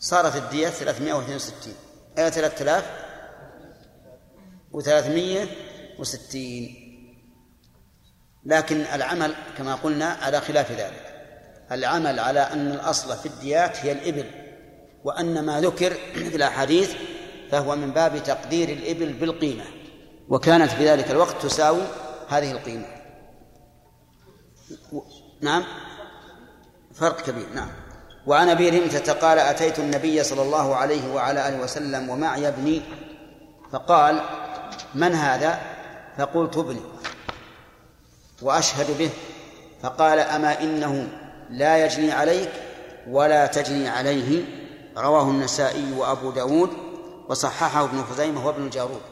صارت الدية 362 أي 3360 لكن العمل كما قلنا على خلاف ذلك. العمل على أن الأصل في الديات هي الإبل وأن ما ذكر في الأحاديث فهو من باب تقدير الإبل بالقيمة. وكانت في ذلك الوقت تساوي هذه القيمة. نعم. فرق كبير نعم. وعن أبي رمثة قال أتيت النبي صلى الله عليه وعلى آله وسلم ومعي ابني فقال من هذا؟ فقلت ابني. وأشهد به فقال أما إنه لا يجني عليك ولا تجني عليه. رواه النسائي وأبو داود وصححه ابن خزيمة وابن جارود.